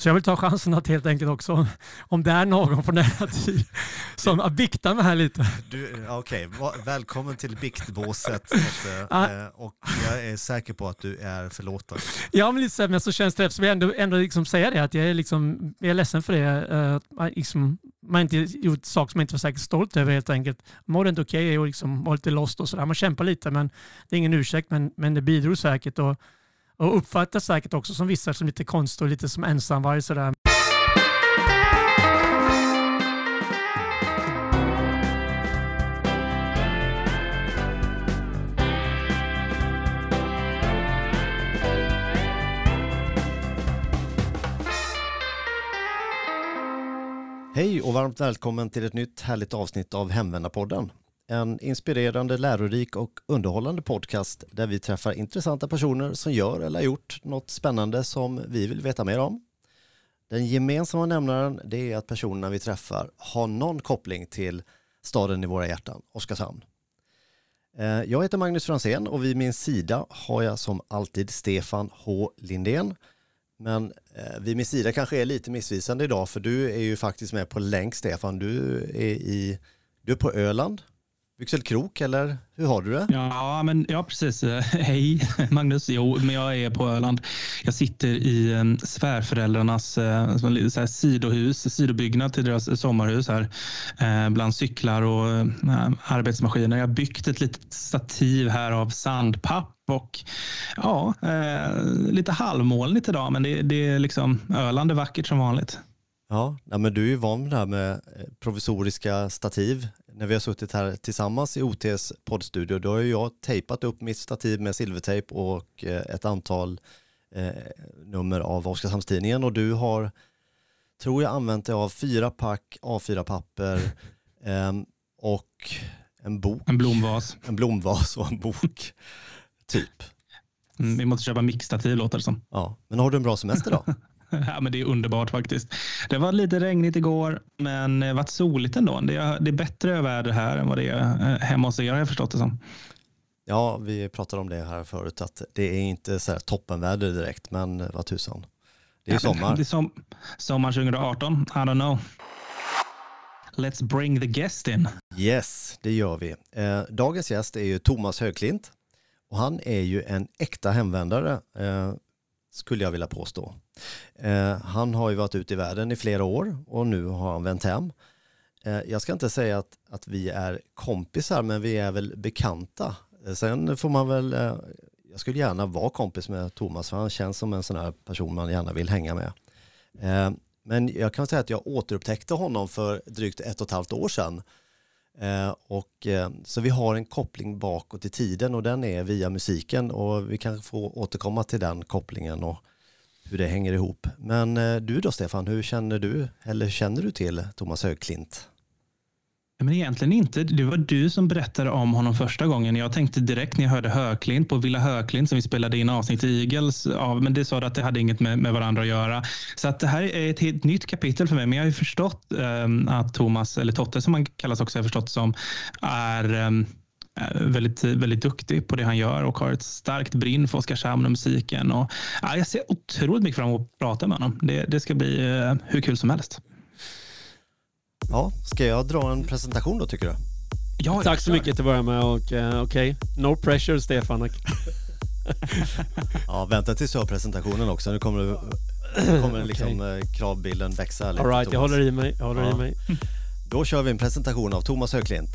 Så jag vill ta chansen att helt enkelt också, om det är någon från denna tid som viktar mig här lite. Okej, okay. välkommen till biktbåset. Eh, och jag är säker på att du är förlåten. Ja, men lite så, men så känns det eftersom jag ändå, ändå liksom säga det, att jag är, liksom, jag är ledsen för det. Uh, liksom, man inte gjort saker som man inte var säkert stolt över helt enkelt. Mådde inte okej okay och liksom var lite lost och sådär. Man kämpar lite, men det är ingen ursäkt, men, men det bidrog säkert. Och, och uppfattas säkert också som vissa som lite konstig och lite som ensamvarg sådär. Hej och varmt välkommen till ett nytt härligt avsnitt av Hemvändarpodden en inspirerande, lärorik och underhållande podcast där vi träffar intressanta personer som gör eller har gjort något spännande som vi vill veta mer om. Den gemensamma nämnaren det är att personerna vi träffar har någon koppling till staden i våra hjärtan, Oskarshamn. Eh, jag heter Magnus Fransén och vid min sida har jag som alltid Stefan H. Lindén. Men eh, vid min sida kanske är lite missvisande idag för du är ju faktiskt med på länk Stefan. Du är, i, du är på Öland Byxelkrok eller hur har du det? Ja, men, ja precis. Hej Magnus. Jo, men jag är på Öland. Jag sitter i um, svärföräldrarnas uh, så här, sidohus, sidobyggnad till deras sommarhus här. Uh, bland cyklar och uh, arbetsmaskiner. Jag har byggt ett litet stativ här av sandpapp och ja, lite halvmolnigt idag, men det, det är liksom Öland är vackert som vanligt. Ja, men du är ju van med det här med provisoriska stativ när vi har suttit här tillsammans i OTs poddstudio, då har jag tejpat upp mitt stativ med silvertejp och eh, ett antal eh, nummer av Oskarshamnstidningen och du har, tror jag, använt dig av fyra pack A4-papper eh, och en bok. En blomvas. En blomvas och en bok, typ. Mm, vi måste köpa mixtativ låter det som. Ja, men har du en bra semester då? Ja, men det är underbart faktiskt. Det var lite regnigt igår, men det varit soligt ändå. Det är, det är bättre väder här än vad det är eh, hemma hos er har jag förstått det som. Ja, vi pratade om det här förut, att det är inte så här toppenväder direkt, men vad tusan. Det är ja, sommar. Det är som, sommar 2018, I don't know. Let's bring the guest in. Yes, det gör vi. Eh, dagens gäst är ju Thomas Högklint och han är ju en äkta hemvändare, eh, skulle jag vilja påstå. Eh, han har ju varit ute i världen i flera år och nu har han vänt hem. Eh, jag ska inte säga att, att vi är kompisar, men vi är väl bekanta. Eh, sen får man väl, eh, jag skulle gärna vara kompis med Thomas, för han känns som en sån här person man gärna vill hänga med. Eh, men jag kan säga att jag återupptäckte honom för drygt ett och ett halvt år sedan. Eh, och, eh, så vi har en koppling bakåt i tiden och den är via musiken och vi kan få återkomma till den kopplingen och hur det hänger ihop. Men eh, du då Stefan, hur känner du, eller känner du till Thomas Högklint? Men egentligen inte. Det var du som berättade om honom första gången. Jag tänkte direkt när jag hörde Höklint på Villa Höklint som vi spelade in avsnitt i Eagles av, men det sa du att det hade inget med, med varandra att göra. Så att det här är ett helt nytt kapitel för mig. Men jag har ju förstått um, att Thomas, eller Totte som han kallas också, har förstått som, är um, väldigt, väldigt duktig på det han gör och har ett starkt brinn för Oskarshamn och musiken. Och, ja, jag ser otroligt mycket fram emot att prata med honom. Det, det ska bli uh, hur kul som helst. Ja, ska jag dra en presentation då tycker du? Ja, Tack så mycket till att börja med och uh, okej, okay. no pressure Stefan. ja, vänta tills du har presentationen också. Nu kommer, du, kommer liksom okay. kravbilden växa lite. All right, jag håller i mig. Jag håller ja. i mig. Då kör vi en presentation av Thomas Högklint.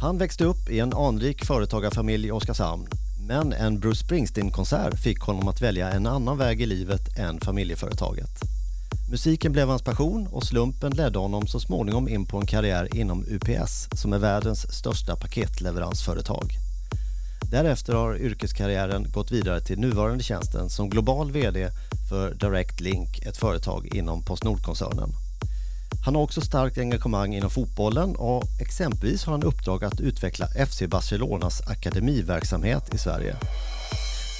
Han växte upp i en anrik företagarfamilj i Oskarshamn. Men en Bruce Springsteen-konsert fick honom att välja en annan väg i livet än familjeföretaget. Musiken blev hans passion och slumpen ledde honom så småningom in på en karriär inom UPS som är världens största paketleveransföretag. Därefter har yrkeskarriären gått vidare till nuvarande tjänsten som global VD för Direct Link, ett företag inom Postnordkoncernen. koncernen han har också starkt engagemang inom fotbollen och exempelvis har han uppdrag att utveckla FC Barcelonas akademiverksamhet i Sverige.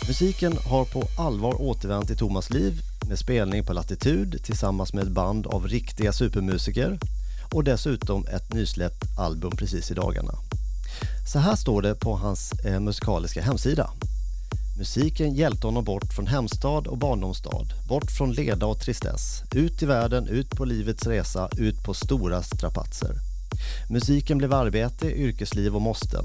Musiken har på allvar återvänt i Thomas liv med spelning på latitud tillsammans med ett band av riktiga supermusiker och dessutom ett nysläppt album precis i dagarna. Så här står det på hans eh, musikaliska hemsida. Musiken hjälpte honom bort från hemstad och barndomsstad, bort från leda och tristess, ut i världen, ut på livets resa, ut på stora strapatser. Musiken blev arbete, yrkesliv och måsten.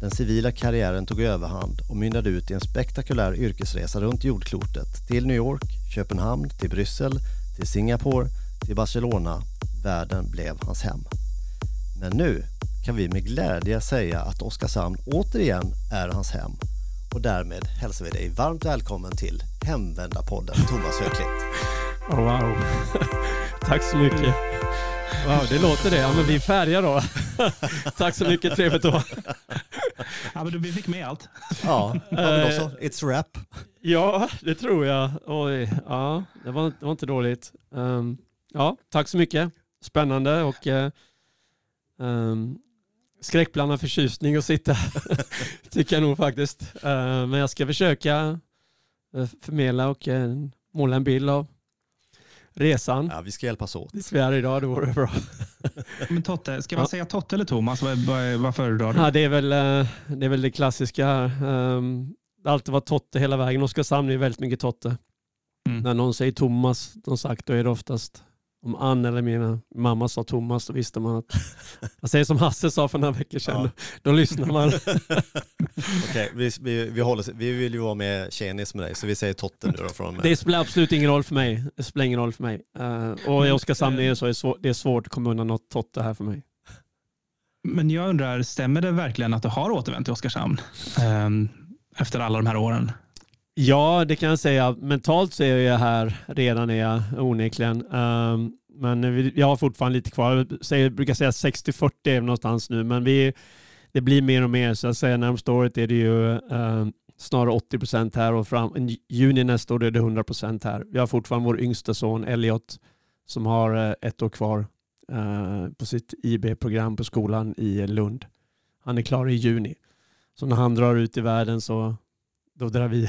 Den civila karriären tog överhand och mynnade ut i en spektakulär yrkesresa runt jordklotet till New York, Köpenhamn, till Bryssel, till Singapore, till Barcelona. Världen blev hans hem. Men nu kan vi med glädje säga att Oskarshamn återigen är hans hem och därmed hälsar vi dig varmt välkommen till Hemvändarpodden Thomas Högklint. Oh, wow, tack så mycket. Wow, det låter det. Ja, men vi är färdiga då. tack så mycket, trevligt då. Ja, men vi fick med allt. Ja, men också, it's rap. Ja, det tror jag. Oj, ja, det var, det var inte dåligt. Um, ja, tack så mycket. Spännande och um, skräckblandad förtjusning att sitta. Tycker jag nog faktiskt. Uh, men jag ska försöka uh, förmedla och uh, måla en bild av resan. Ja, vi ska hjälpas åt. I Sverige idag, det vore bra. men Totte, ska man ja. säga Totte eller Thomas? Vad, vad, vad föredrar du? Ja, det, är väl, det är väl det klassiska. Det har alltid varit Totte hela vägen. Oskarshamn är väldigt mycket Totte. Mm. När någon säger Thomas, de sagt, då är det oftast om Ann eller min mamma sa Thomas så visste man att... Jag säger som Hasse sa för några veckor sedan. Ja. Då lyssnar man. Okej, vi, vi, vi, håller, vi vill ju vara med tjenis med dig så vi säger Totte nu då. Från det spelar absolut ingen roll för mig. Det spelar ingen roll för mig. Uh, och i Oskarshamn är det så är det, svår, det är svårt att komma undan något Totte här för mig. Men jag undrar, stämmer det verkligen att du har återvänt till Oskarshamn um, efter alla de här åren? Ja, det kan jag säga. Mentalt så är jag här redan är jag onekligen. Um, men vi, jag har fortfarande lite kvar. Jag brukar säga 60-40 är någonstans nu, men vi, det blir mer och mer. Så jag säger närmsta året är det ju um, snarare 80 procent här och fram, i juni nästa år är det 100 procent här. Vi har fortfarande vår yngsta son Elliot som har uh, ett år kvar uh, på sitt IB-program på skolan i Lund. Han är klar i juni. Så när han drar ut i världen så då drar vi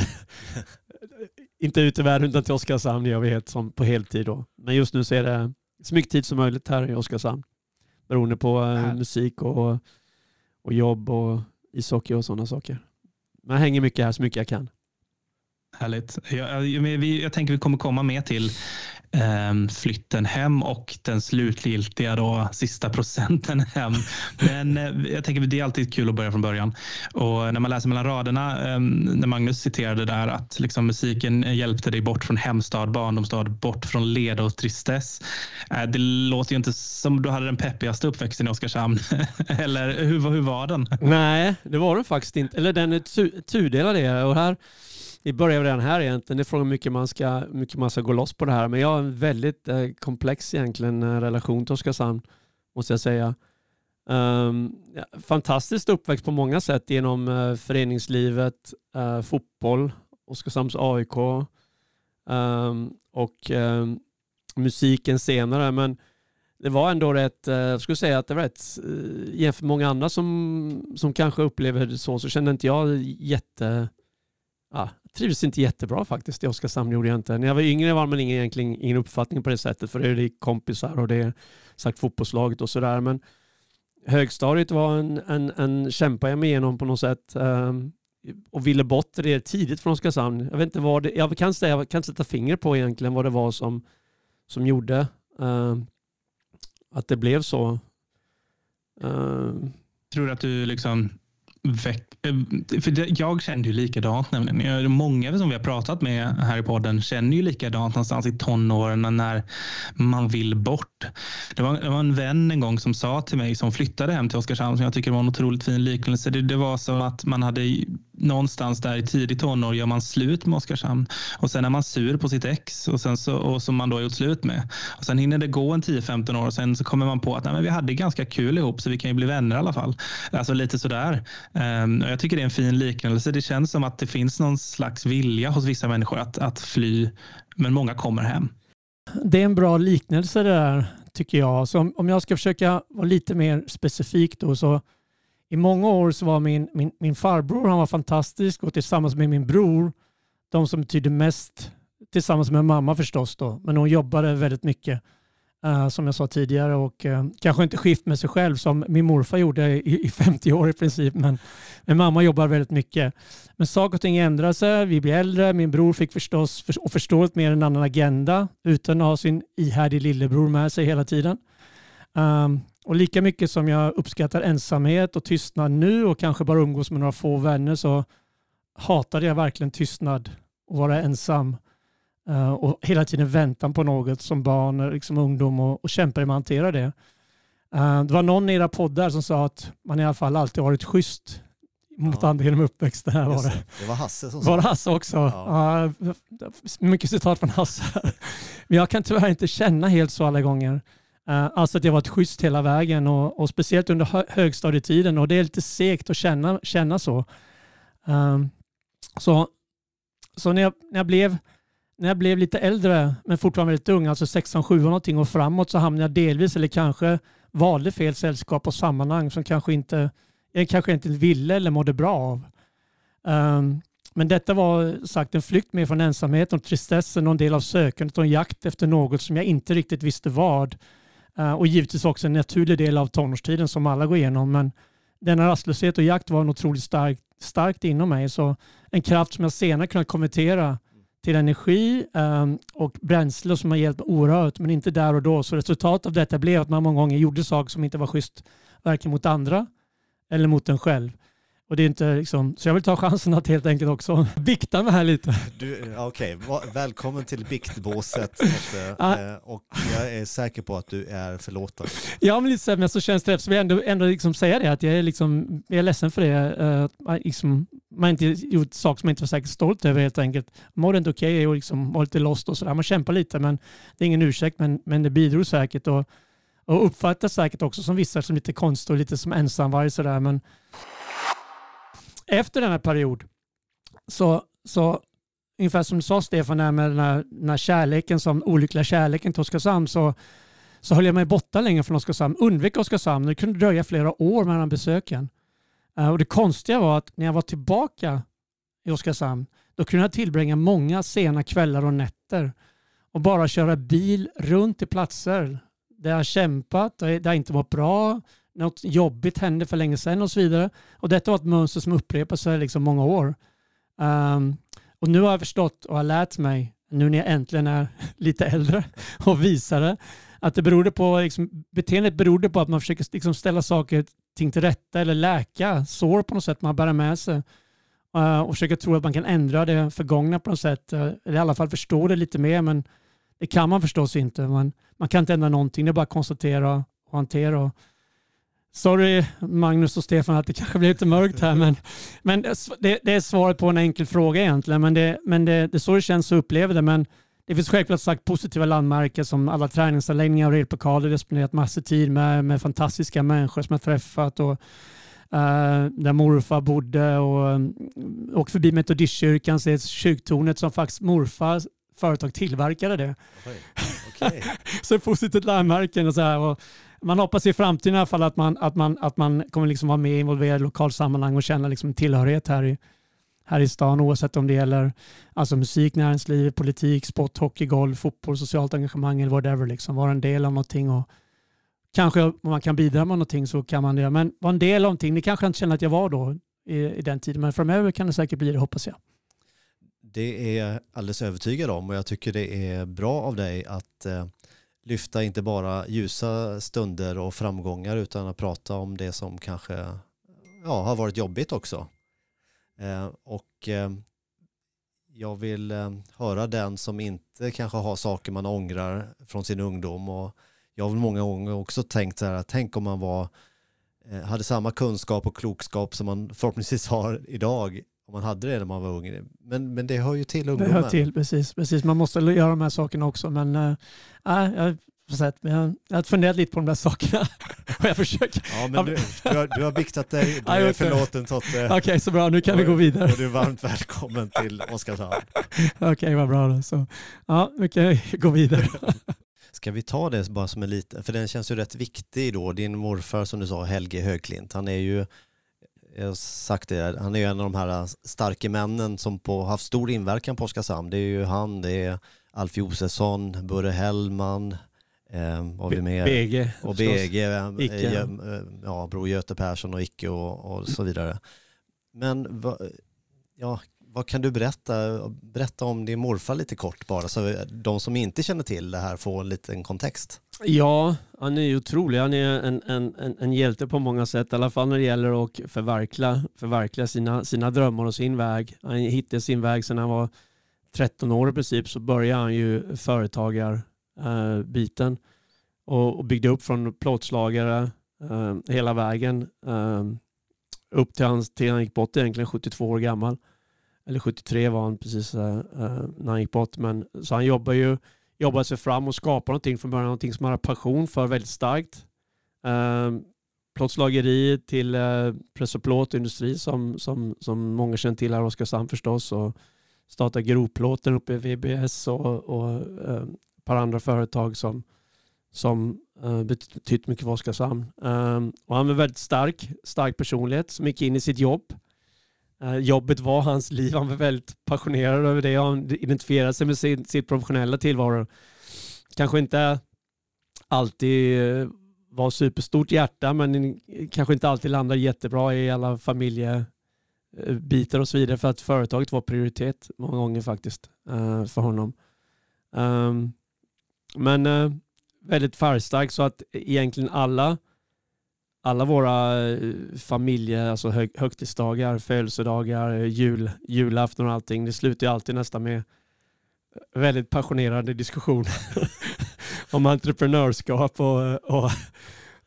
inte ut i världen utan till Oskarshamn gör vi helt som på heltid då. Men just nu så är det så mycket tid som möjligt här i Oskarshamn. Beroende på äh, musik och, och jobb och ishockey och sådana saker. Men jag hänger mycket här så mycket jag kan. Härligt. Jag, jag, jag tänker vi kommer komma med till Ehm, flytten hem och den slutgiltiga då, sista procenten hem. Men eh, jag tänker det är alltid kul att börja från början. Och när man läser mellan raderna, ehm, när Magnus citerade där att liksom musiken hjälpte dig bort från hemstad, barndomsstad, bort från leda och tristess. Eh, det låter ju inte som du hade den peppigaste uppväxten i Oskarshamn. Eller hur, hur var den? Nej, det var den faktiskt inte. Eller den är tudelad. Och här vi börjar redan här egentligen. Det är frågan hur mycket man ska, mycket man ska gå loss på det här. Men jag har en väldigt eh, komplex egentligen eh, relation till Oskarshamn, måste jag säga. Um, ja, fantastiskt uppväxt på många sätt genom uh, föreningslivet, uh, fotboll, Oskarshamns AIK um, ehm, och um, musiken senare. Men det var ändå rätt, uh, jag skulle säga att det var rätt, uh, jämfört med många andra som, som kanske upplever det så, så kände inte jag jätte uh, trivdes inte jättebra faktiskt i Oskarshamn. Gjorde jag inte. När jag var yngre var man ingen, egentligen ingen uppfattning på det sättet för det är kompisar och det är sagt fotbollslaget och sådär. Men högstadiet var en, en, en kämpa jag mig igenom på något sätt um, och ville bort det tidigt från Oskarshamn. Jag vet inte vad det, jag kan, säga, jag kan sätta finger på egentligen vad det var som, som gjorde uh, att det blev så. Uh, Tror du att du liksom Eh, för det, jag kände ju likadant nämligen. Många som vi har pratat med här i podden känner ju likadant någonstans i tonåren när man vill bort. Det var, det var en vän en gång som sa till mig som flyttade hem till Oskarshamn som jag tycker var en otroligt fin liknelse. Det, det var som att man hade någonstans där i tidig tonår gör man slut med Oskarshamn och sen är man sur på sitt ex och, sen så, och som man då har gjort slut med. Och sen hinner det gå en 10-15 år och sen så kommer man på att nej, men vi hade ganska kul ihop så vi kan ju bli vänner i alla fall. Alltså lite sådär. Um, och jag tycker det är en fin liknelse. Det känns som att det finns någon slags vilja hos vissa människor att, att fly men många kommer hem. Det är en bra liknelse det där tycker jag. Så om, om jag ska försöka vara lite mer specifik då så i många år så var min, min, min farbror han var fantastisk och tillsammans med min bror de som betydde mest tillsammans med mamma förstås då, men hon jobbade väldigt mycket. Uh, som jag sa tidigare och uh, kanske inte skift med sig själv som min morfar gjorde i, i 50 år i princip. Men, men mamma jobbar väldigt mycket. Men saker och ting ändrar sig. Vi blir äldre. Min bror fick förstås för, och förstår mer en annan agenda utan att ha sin ihärdig lillebror med sig hela tiden. Um, och lika mycket som jag uppskattar ensamhet och tystnad nu och kanske bara umgås med några få vänner så hatade jag verkligen tystnad och vara ensam. Uh, och hela tiden väntan på något som barn, liksom ungdom och, och kämpade med att hantera det. Uh, det var någon i era poddar som sa att man i alla fall alltid varit schysst mot ja. andra genom uppväxten. Här var det. det var Hasse som sa Var det Hasse också? Ja. Mycket citat från Hasse. Men jag kan tyvärr inte känna helt så alla gånger. Eh, alltså att jag varit schysst hela vägen och, och speciellt under högstadietiden och det är lite segt att känna, känna så. Um, så så när jag, när jag blev när jag blev lite äldre, men fortfarande väldigt ung, alltså 16, 17 någonting och framåt så hamnade jag delvis, eller kanske valde fel sällskap och sammanhang som kanske inte, jag kanske inte ville eller mådde bra av. Um, men detta var sagt en flykt mer från ensamheten och tristessen och en del av sökandet och en jakt efter något som jag inte riktigt visste vad. Eh, och givetvis också en naturlig del av tonårstiden som alla går igenom. Men denna rastlöshet och jakt var en otroligt starkt, starkt inom mig. Så en kraft som jag senare kunnat konvertera till energi um, och bränsle som har hjälpt oerhört, men inte där och då. Så resultatet av detta blev att man många gånger gjorde saker som inte var schysst, varken mot andra eller mot en själv. Och det är inte liksom, så jag vill ta chansen att helt enkelt också bikta mig här lite. Okej, okay. välkommen till biktbåset. Eh, och jag är säker på att du är förlåten. Ja, men lite så, men så känns det eftersom jag ändå, ändå liksom säga det att jag är, liksom, jag är ledsen för det. Uh, liksom, man inte gjort saker som man inte var säkert stolt över helt enkelt. Mådde inte okej okay och liksom var lite lost och sådär. Man kämpar lite men det är ingen ursäkt men, men det bidrog säkert och, och uppfattas säkert också som vissa som lite konstigt och lite som ensamvarg sådär. Men efter denna period så, så ungefär som du sa Stefan, med den här, den här kärleken som olyckliga kärleken till Oskarshamn så, så höll jag mig borta länge från Oskarshamn, undvek Oskarshamn. Det kunde dröja flera år mellan besöken. Uh, och det konstiga var att när jag var tillbaka i Oskarshamn då kunde jag tillbringa många sena kvällar och nätter och bara köra bil runt till platser där jag kämpat, där jag inte var bra, något jobbigt hände för länge sedan och så vidare. Och detta var ett mönster som upprepade sig liksom många år. Um, och nu har jag förstått och har lärt mig, nu när jag äntligen är lite äldre och visare, att det berodde på, liksom, beteendet berodde på att man försöker liksom ställa saker ting till rätta eller läka sår på något sätt man bär med sig. Uh, och försöka tro att man kan ändra det förgångna på något sätt. Uh, eller i alla fall förstå det lite mer. Men det kan man förstås inte. Man, man kan inte ändra någonting. Det är bara att konstatera och hantera. Och, Sorry Magnus och Stefan att det kanske blir lite mörkt här men, men det, det är svaret på en enkel fråga egentligen. Men det, men det, det är så det känns och upplever det. Men det finns självklart sagt positiva landmärken som alla träningsanläggningar och replokaler. Jag spenderat massor tid med, med fantastiska människor som jag träffat. Och, Uh, där morfar bodde och åkte förbi Metodistkyrkan, ser kyrktornet som faktiskt morfars företag tillverkade det. Okay. Okay. så positivt landmärken och så här. Och man hoppas i framtiden i alla fall att man, att man, att man kommer liksom vara med involverad i lokalsammanhang och känna liksom tillhörighet här i, här i stan oavsett om det gäller alltså musik, näringsliv, politik, sport, hockey, golf, fotboll, socialt engagemang eller whatever. Liksom. Vara en del av någonting och kanske om man kan bidra med någonting så kan man det. Men vara en del av någonting, det kanske jag inte känner att jag var då i, i den tiden. Men framöver kan det säkert bli det hoppas jag. Det är jag alldeles övertygad om och jag tycker det är bra av dig att eh, lyfta inte bara ljusa stunder och framgångar utan att prata om det som kanske ja, har varit jobbigt också. Eh, och eh, jag vill eh, höra den som inte kanske har saker man ångrar från sin ungdom och jag har många gånger också tänkt så här, tänk om man var, eh, hade samma kunskap och klokskap som man förhoppningsvis har idag om man hade det när man var ung. Men, men det hör ju till ungdomen. Det hör till, precis. precis. Man måste göra de här sakerna också. Men äh, jag, jag, jag har funderat lite på de där sakerna. och jag försöker. Ja, men du, du, har, du har biktat dig. Du är förlåten Totte. Okej, okay, så bra. Nu kan och, vi gå vidare. Och du är varmt välkommen till Oskarshamn. Okej, okay, vad bra då. Så, ja, vi kan gå vidare. Ska vi ta det bara som en liten, för den känns ju rätt viktig då. Din morfar som du sa, Helge Högklint, han är ju jag har sagt det, han är en av de här starka männen som på, haft stor inverkan på Oskarshamn. Det är ju han, det är Alf Josefsson, Burre Hellman, eh, vad vi med? BG. Och BG, Icke. eh, ja, Bror Göte Persson och Icke och, och så vidare. Men va, ja, vad kan du berätta, berätta om din morfar lite kort bara så de som inte känner till det här får en liten kontext. Ja, han är ju otrolig. Han är en, en, en, en hjälte på många sätt, i alla fall när det gäller att förverkliga, förverkliga sina, sina drömmar och sin väg. Han hittade sin väg sedan han var 13 år i princip, så började han ju företagarbiten eh, och, och byggde upp från plåtslagare eh, hela vägen eh, upp till han, till han gick bort egentligen 72 år gammal. Eller 73 var han precis eh, eh, när han gick bort. Men, så han jobbar ju jobbade sig fram och skapade någonting från början, någonting som han har passion för väldigt starkt. Eh, plåtslageri till eh, press och plåtindustri som, som, som många känner till här i Oskarshamn förstås. Och startade grovplåten uppe i VBS och, och eh, ett par andra företag som, som eh, betytt mycket för Oskarshamn. Eh, och han var väldigt stark, stark personlighet som gick in i sitt jobb. Eh, jobbet var hans liv, han var väldigt passionerad över det. Han identifierade sig med sin, sitt professionella tillvaro. Kanske inte alltid eh, var superstort hjärta men kanske inte alltid landade jättebra i alla familjebitar och så vidare för att företaget var prioritet många gånger faktiskt eh, för honom. Ehm, men väldigt färgstark så att egentligen alla alla våra eh, familjer, alltså hög, högtidsdagar, födelsedagar, jul, julafton och allting, det slutar ju alltid nästan med väldigt passionerade diskussioner om entreprenörskap och, och,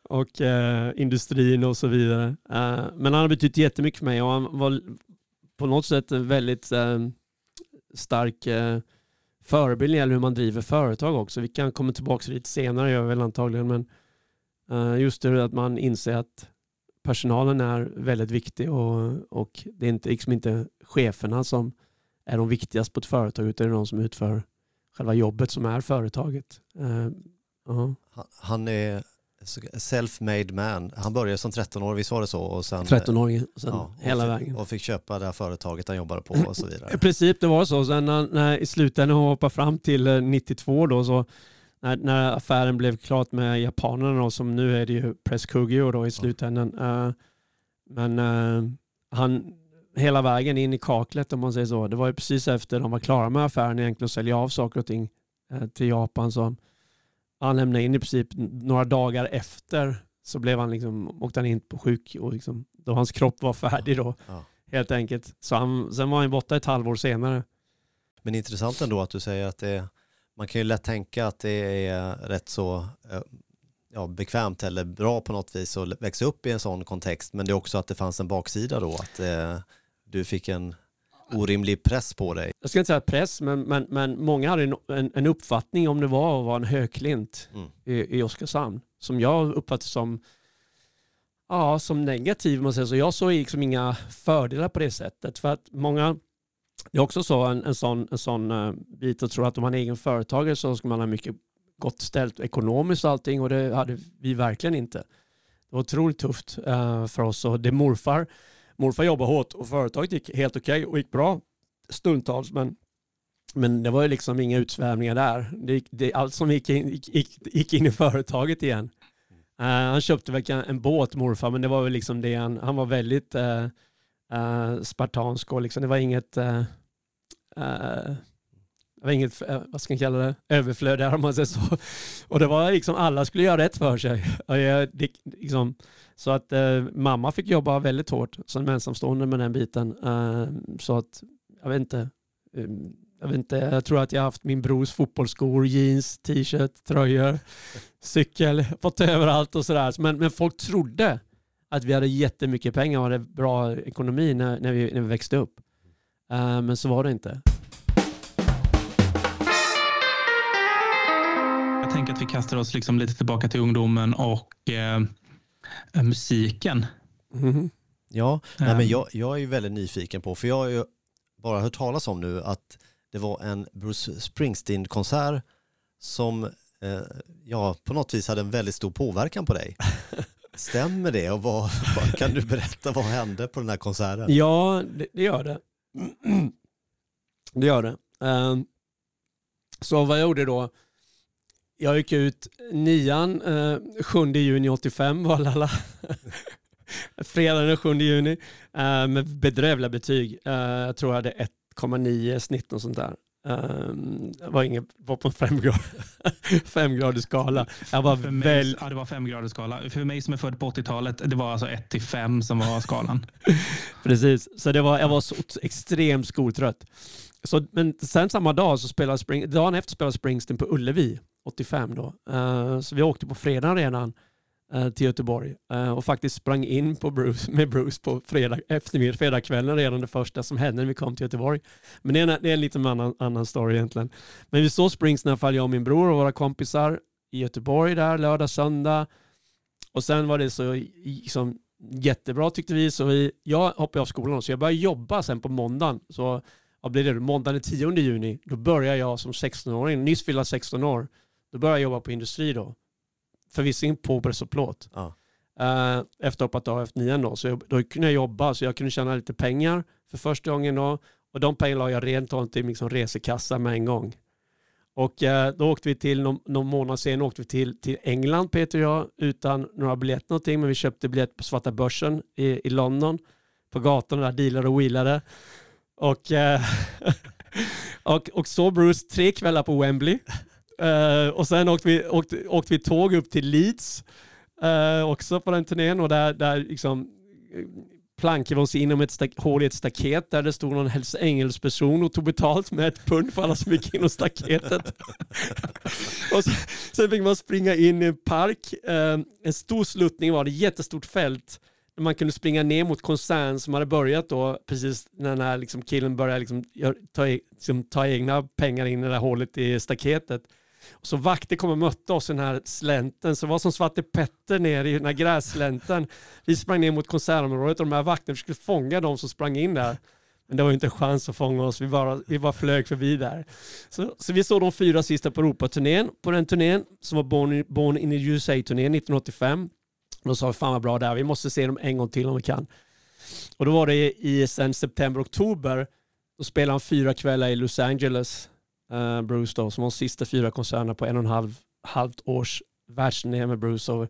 och eh, industrin och så vidare. Eh, men han har betytt jättemycket för mig och han var på något sätt en väldigt eh, stark eh, förebild när det gäller hur man driver företag också. Vi kan komma tillbaka till det senare, gör vi väl antagligen, men Eh, just det att man inser att personalen är väldigt viktig och, och det är inte, liksom inte cheferna som är de viktigaste på ett företag utan det är de som utför själva jobbet som är företaget. Uh, uh. Han är self-made man. Han började som 13 år, visst var det så? Och sen, 13-åring, sen ja, hela fick, vägen. Och fick köpa det här företaget han jobbade på och så vidare. I princip det var så. Sen när, när i slutändan hoppade fram till 92 då så när, när affären blev klart med japanerna då, som nu är det ju Press Kugio då i slutändan. Uh, men uh, han, hela vägen in i kaklet om man säger så, det var ju precis efter de var klara med affären egentligen och sälja av saker och ting uh, till Japan så han lämnade in i princip några dagar efter så blev han liksom, åkte han in på sjuk och liksom, då hans kropp var färdig då. Ja. Helt enkelt. Så han, sen var han borta ett halvår senare. Men intressant ändå att du säger att det man kan ju lätt tänka att det är rätt så eh, ja, bekvämt eller bra på något vis att växa upp i en sån kontext. Men det är också att det fanns en baksida då, att eh, du fick en orimlig press på dig. Jag ska inte säga press, men, men, men många hade en, en, en uppfattning om det var att vara en högklint mm. i, i Oskarshamn. Som jag uppfattade som, ja, som negativ. Man säger så. Jag såg liksom inga fördelar på det sättet. För att många det är också så en, en sån, en sån uh, bit att tro att om man är egen företagare så ska man ha mycket gott ställt ekonomiskt och allting och det hade vi verkligen inte. Det var otroligt tufft uh, för oss och det morfar, morfar jobbade hårt och företaget gick helt okej okay och gick bra stundtals men men det var ju liksom inga utsvävningar där. Det, det, allt som gick in, gick, gick in i företaget igen. Uh, han köpte väl en båt morfar men det var väl liksom det han, han var väldigt uh, uh, spartansk och liksom, det var inget, uh, uh, det var inget vad ska man kalla det, överflöd där om man säger så. Och det var liksom alla skulle göra rätt för sig. Och jag, det, liksom, så att mamma fick jobba väldigt hårt som ensamstående med den biten. så att, jag vet inte, jag vet inte, jag tror att jag har haft min brors fotbollsskor, jeans, t-shirt, tröjor, cykel, fått överallt och sådär. Men, men folk trodde att vi hade jättemycket pengar och hade bra ekonomi när, när, vi, när vi växte upp. Uh, men så var det inte. Jag tänker att vi kastar oss liksom lite tillbaka till ungdomen och eh, musiken. Mm. Ja, nej, men jag, jag är ju väldigt nyfiken på, för jag har ju bara hört talas om nu att det var en Bruce Springsteen-konsert som eh, ja, på något vis hade en väldigt stor påverkan på dig. Stämmer det och vad, vad, kan du berätta vad hände på den här konserten? Ja, det, det gör det. Det gör det. Ehm, så vad jag gjorde då, jag gick ut nian eh, 7 juni 85 var. Fredagen den 7 juni eh, med bedrövliga betyg. Eh, jag tror jag hade 1,9 snitt och sånt där. Um, var, inget, var på en femgrad, femgradig skala. Jag var för mig, väl... ja, det var femgradig skala. För mig som är född på 80-talet, det var alltså 1 till 5 som var skalan. Precis, så det var, jag var så extremt skoltrött. Så, men sen samma dag så spelade Spring, dagen efter spelade Springsteen på Ullevi, 85 då. Uh, så vi åkte på fredagen redan Eh, till Göteborg eh, och faktiskt sprang in på Bruce, med Bruce på fredag, eftermiddag, fredagskvällen redan det första som hände när vi kom till Göteborg. Men det är en, det är en lite annan, annan story egentligen. Men vi såg Springs i alla fall, jag och min bror och våra kompisar i Göteborg där lördag, söndag. Och sen var det så liksom, jättebra tyckte vi, så vi, jag hoppade av skolan så jag började jobba sen på måndagen. Så vad blir det, måndagen den 10 juni, då börjar jag som 16-åring, nyss fyllda 16 år, då börjar jag jobba på industri då. Förvisso på press och plåt. Ja. Uh, efter att ha efter nian då. Så jag, då kunde jag jobba, så jag kunde tjäna lite pengar för första gången då. Och de pengarna la jag rent av till liksom resekassa med en gång. Och uh, då åkte vi till, någon, någon månad sen åkte vi till, till England, Peter och jag, utan några biljetter någonting. Men vi köpte biljett på svarta börsen i, i London. På gatorna där, dealade och wheelade. Och, eh, och, och så Bruce tre kvällar på Wembley. Uh, och sen åkte vi, åkte, åkte vi tåg upp till Leeds uh, också på den turnén och där, där liksom eh, plankade vi oss inom ett hål i ett staket där det stod någon Hells Angels-person och tog betalt med ett pund för alla som gick in staketet. och så, sen fick man springa in i en park, uh, en stor sluttning var det, jättestort fält man kunde springa ner mot koncernen som hade börjat då, precis när den här liksom killen började liksom ta, e-, liksom ta egna pengar in i det där hålet i staketet. Och så vakter kom och mötte oss i den här slänten, så det var som Svarte Petter ner i den här grässlänten. Vi sprang ner mot konsertområdet och de här vakterna skulle fånga de som sprang in där. Men det var ju inte en chans att fånga oss, vi bara, vi bara flög förbi där. Så, så vi såg de fyra sista på Europaturnén. På den turnén, som var Born, Born in the USA-turnén 1985, de sa fan vad bra det här, vi måste se dem en gång till om vi kan. Och då var det i sen september, oktober, då spelade han fyra kvällar i Los Angeles, eh, Bruce då, som var de sista fyra konserterna på en och en halv halvt års världsturné med Bruce. Och,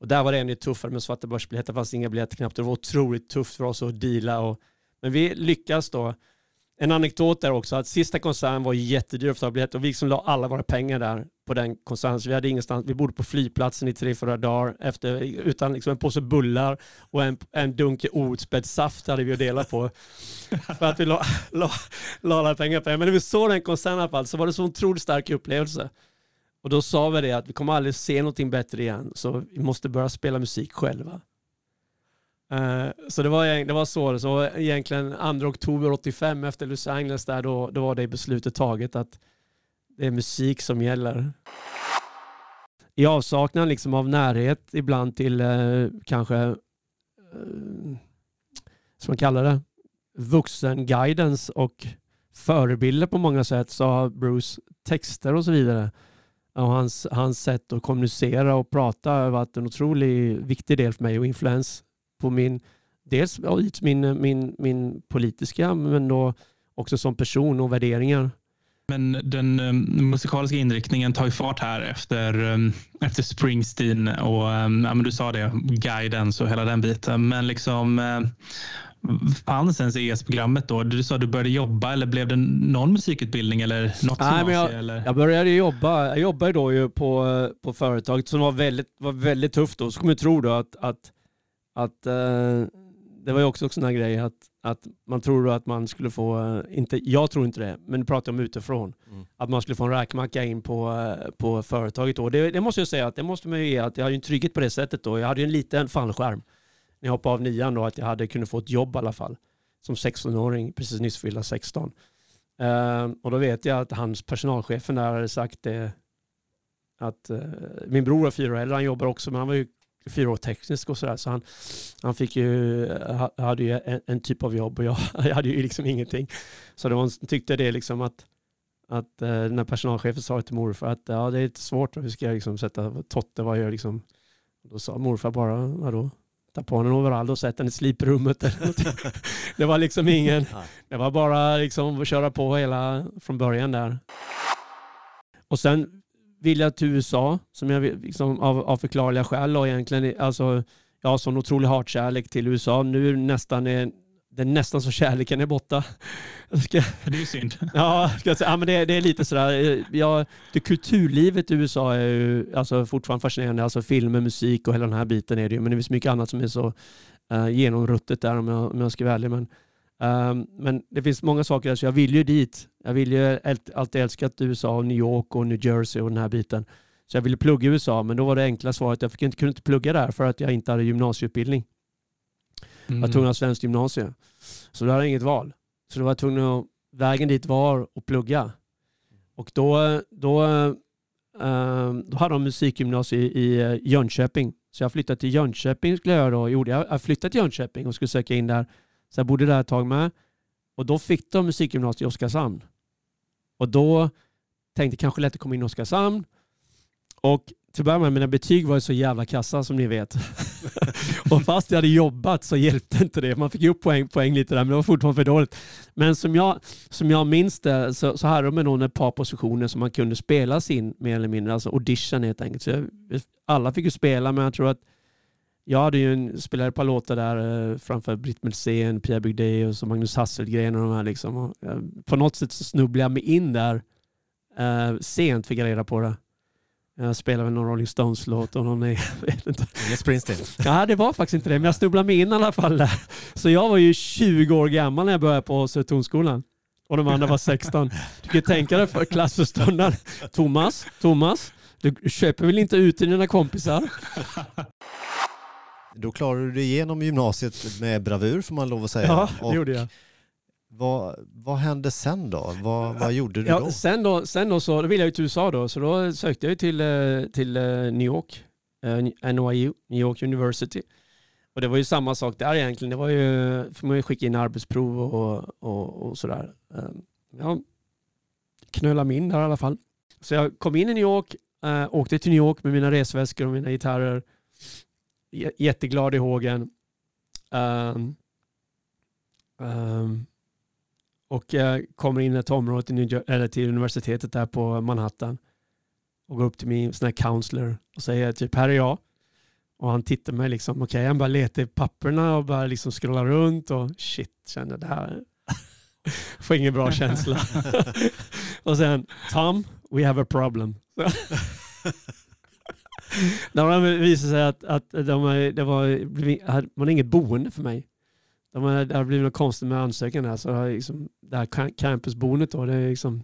och där var det ännu tuffare med svarta börsbiljetter, det fanns inga biljetter knappt. Det var otroligt tufft för oss att deala. Och, men vi lyckas då. En anekdot där också, att sista konserten var jättedyr att ta biljetter och vi liksom la alla våra pengar där på den konserten. Så vi hade ingenstans, vi bodde på flygplatsen i tre, fyra dagar efter, utan liksom en påse bullar och en, en dunk outspädd saft hade vi att dela på. för att vi la, la, la alla pengar på det. Men när vi såg den konserten i alla fall så var det så otroligt stark upplevelse. Och då sa vi det att vi kommer aldrig se någonting bättre igen, så vi måste börja spela musik själva. Uh, så det var, det var så, så egentligen 2 oktober 85 efter Los Angeles där, då, då var det beslutet taget att det är musik som gäller. I avsaknad liksom av närhet ibland till eh, kanske, eh, som man kallar det, vuxenguidance och förebilder på många sätt så har Bruce texter och så vidare och hans, hans sätt att kommunicera och prata har varit en otroligt viktig del för mig och influens på min, dels min, min, min politiska men då också som person och värderingar. Men den um, musikaliska inriktningen tar ju fart här efter, um, efter Springsteen och um, ja, men du sa det, guidance och hela den biten. Men liksom uh, fanns ens ES-programmet då? Du sa att du började jobba eller blev det någon musikutbildning eller något Nej, men jag, eller? jag började jobba. Jag jobbade då ju på, på företaget som var väldigt, var väldigt tufft då. Så kommer jag tro då att, att att eh, det var ju också en sån här grej att, att man tror att man skulle få, eh, inte, jag tror inte det, men nu pratar jag om utifrån, mm. att man skulle få en räkmacka in på, eh, på företaget då. Det, det, måste jag säga att det måste man ju ge, att jag hade en trygghet på det sättet då. Jag hade ju en liten fallskärm när jag hoppade av nian då, att jag hade kunnat få ett jobb i alla fall. Som 16-åring, precis nyss fyllda 16. Uh, och då vet jag att hans personalchefen där hade sagt det, att uh, min bror var fyra år äldre, han jobbar också, men han var ju fyra år teknisk och sådär. Så han, han fick ju, hade ju en, en, typ av jobb och jag, jag hade ju liksom ingenting. Så de tyckte det liksom att, att när personalchefen sa till morfar att ja, det är lite svårt, hur ska jag liksom sätta Totte, vad gör liksom, Då sa morfar bara, vadå? Ta på en overall och sätt den i sliprummet. det var liksom ingen, det var bara liksom att köra på hela från början där. Och sen vill jag till USA, som jag liksom, av, av förklarliga skäl och egentligen, alltså jag har sån otrolig hatkärlek till USA. Nu nästan är det är nästan så kärleken är borta. Ska, det är synd. Ja, ska jag säga. ja men det, det är lite sådär. Ja, det kulturlivet i USA är ju alltså fortfarande fascinerande. Alltså filmer, musik och hela den här biten är det ju. Men det finns mycket annat som är så uh, genomruttet där om jag, om jag ska vara ärlig. Men, um, men det finns många saker där så jag vill ju dit. Jag vill ju alltid älskat USA, New York och New Jersey och den här biten. Så jag ville plugga i USA, men då var det enkla svaret jag fick inte, kunde inte plugga där för att jag inte hade gymnasieutbildning. Mm. Jag var tvungen att ha svenskt gymnasium. Så då hade jag inget val. Så då var jag tvungen att, vägen dit var att plugga. Och då, då, äh, då hade de musikgymnasium i, i eh, Jönköping. Så jag flyttade till Jönköping skulle jag då. Gjorde jag. jag flyttade till Jönköping och skulle söka in där. Så jag bodde där ett tag med. Och då fick de musikgymnasiet i Oskarshamn. Och då tänkte jag kanske lätt att komma in i Oskarshamn. Och till att börja med, mina betyg var ju så jävla kassa som ni vet. och fast jag hade jobbat så hjälpte inte det. Man fick ju upp poäng, poäng lite där, men det var fortfarande för dåligt. Men som jag, som jag minns det så, så hade de nog ett par positioner som man kunde spela sin mer eller mindre, alltså audition helt enkelt. Så jag, alla fick ju spela, men jag tror att jag hade ju en, spelade ett par låtar där eh, framför Britt Melsén, Pierre Bugdé och Magnus Hasselgren och de här liksom. Och, eh, på något sätt så snubblade jag mig in där eh, sent fick jag reda på det. Jag spelade väl någon Rolling Stones-låt och någon, jag vet inte. Inget Springsteen? Ja, det var faktiskt inte det, men jag snubblade mig in i alla fall där. Så jag var ju 20 år gammal när jag började på Södertornsskolan. Och de andra var 16. Du kan tänka dig för klassförståndaren. Thomas, Thomas, du köper väl inte ut till dina kompisar? Då klarade du dig igenom gymnasiet med bravur får man lov att säga. Ja, det gjorde jag. Vad, vad hände sen då? Vad, vad gjorde du ja, då? Sen då, sen då så då ville jag till USA då, så då sökte jag till, eh, till eh, New York, eh, NYU, New York University. Och det var ju samma sak där egentligen. Det var ju, får man ju skicka in arbetsprov och, och, och sådär. Ja, knöla mig in där i alla fall. Så jag kom in i New York, åkte till New York med mina resväskor och mina gitarrer. Jätteglad i hågen. Um, um, och jag kommer in i ett område till, eller till universitetet där på Manhattan och går upp till min sån här counselor och säger typ här är jag. Och han tittar mig liksom, okej okay, han bara letar i papperna och bara liksom scrollar runt och shit, känner det här. Får ingen bra känsla. och sen Tom, we have a problem. Mm. det visade sig att, att de, det var, man inget boende för mig. De det har blivit något konstigt med ansökan här. Så det, liksom, det här campusboendet då, det är liksom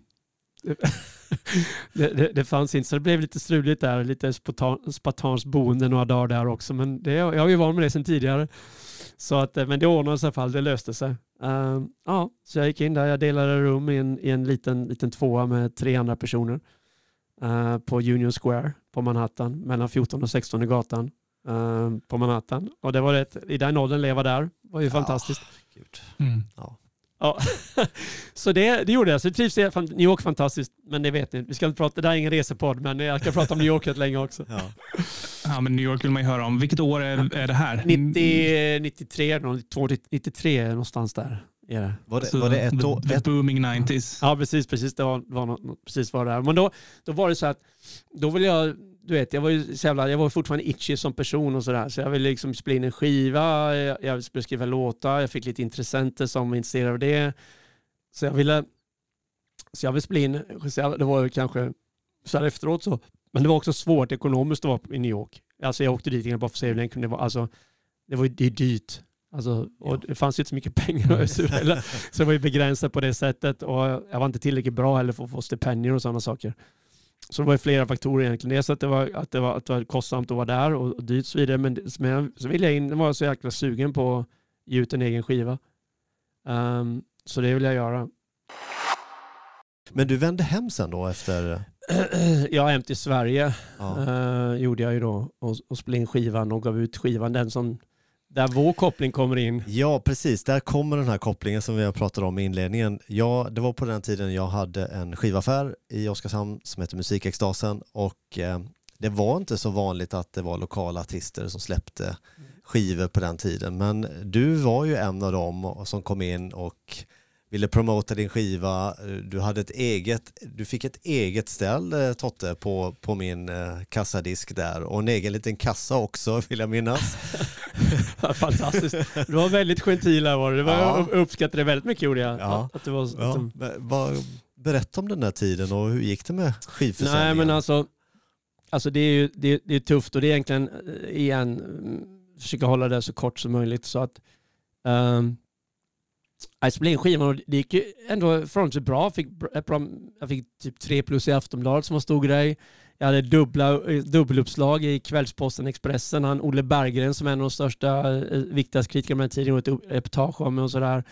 det, det, det, fanns inte, så det blev lite struligt där. Lite spartanskt boende några dagar där också. Men det, jag är ju van med det sedan tidigare. Så att, eh, men det ordnade sig i alla fall, det löste sig. Uh, ja, så jag gick in där, jag delade rum i en, i en liten, liten tvåa med tre andra personer. Uh, på Union Square på Manhattan, mellan 14 och 16 gatan uh, på Manhattan. Och det var rätt, i den åldern leva där var ju fantastiskt. Mm. Ja. Ja. så det, det gjorde jag. Så jag trivs i New York fantastiskt. Men det vet ni, vi ska inte prata, det här är ingen resepodd, men jag kan prata om New York rätt länge också. Ja. ja, men New York vill man ju höra om. Vilket år är, är det här? 90, 93, 92, 93 någonstans där. Det. Var, det, var det ett år? The, the booming 90s. Ja, precis. precis det var, var något, precis var det här. Men då, då var det så att, då vill jag du vet, jag var ju så jävla, jag var fortfarande itchy som person och sådär. Så jag ville liksom spela in en skiva, jag, jag skulle skriva låtar, jag fick lite intressenter som var intresserade av det. Så jag ville, så jag ville spela in, det var ju kanske så här efteråt så, men det var också svårt ekonomiskt att vara i New York. Alltså jag åkte dit bara för att se hur länge kunde vara, alltså det var det är dyrt. Alltså, och det fanns ju inte så mycket pengar så det var ju begränsat på det sättet och jag var inte tillräckligt bra heller för att få stipendier och sådana saker. Så det var flera faktorer egentligen. Dels att det var, att det var, att det var kostsamt att vara där och, och dyrt och så vidare. Men, så ville jag in, var jag så jäkla sugen på att ge ut en egen skiva. Um, så det vill jag göra. Men du vände hem sen då efter? Ja, hem till Sverige ja. uh, gjorde jag ju då och, och spelade in skivan och gav ut skivan. Den som där vår koppling kommer in. Ja, precis. Där kommer den här kopplingen som vi har pratat om i inledningen. Ja, det var på den tiden jag hade en skivaffär i Oskarshamn som heter Musikextasen och eh, Det var inte så vanligt att det var lokala artister som släppte skivor på den tiden. Men du var ju en av dem som kom in och ville promota din skiva. Du, hade ett eget, du fick ett eget ställ eh, Totte på, på min eh, kassadisk där och en egen liten kassa också vill jag minnas. Fantastiskt. Du var väldigt gentil här var var, Ja. Jag uppskattade det väldigt mycket gjorde jag. Ja. Att, att det var, att Ja, de- men vad- berätta om den där tiden och hur gick det med skivförsäljningen? Nej men alltså, alltså det är ju det, det är tufft och det är egentligen eh, igen, mm, försöka hålla det så kort som möjligt så att um, jag spelade in skivan och det gick ju ändå förhållandevis bra. Jag fick, jag fick typ tre plus i Aftonbladet som var stor grej. Jag hade dubbla, eh, dubbeluppslag i Kvällsposten Expressen. Han Olle Berggren som är en av de största, eh, viktigaste kritikerna med tiden, gjorde ett reportage om mig och sådär.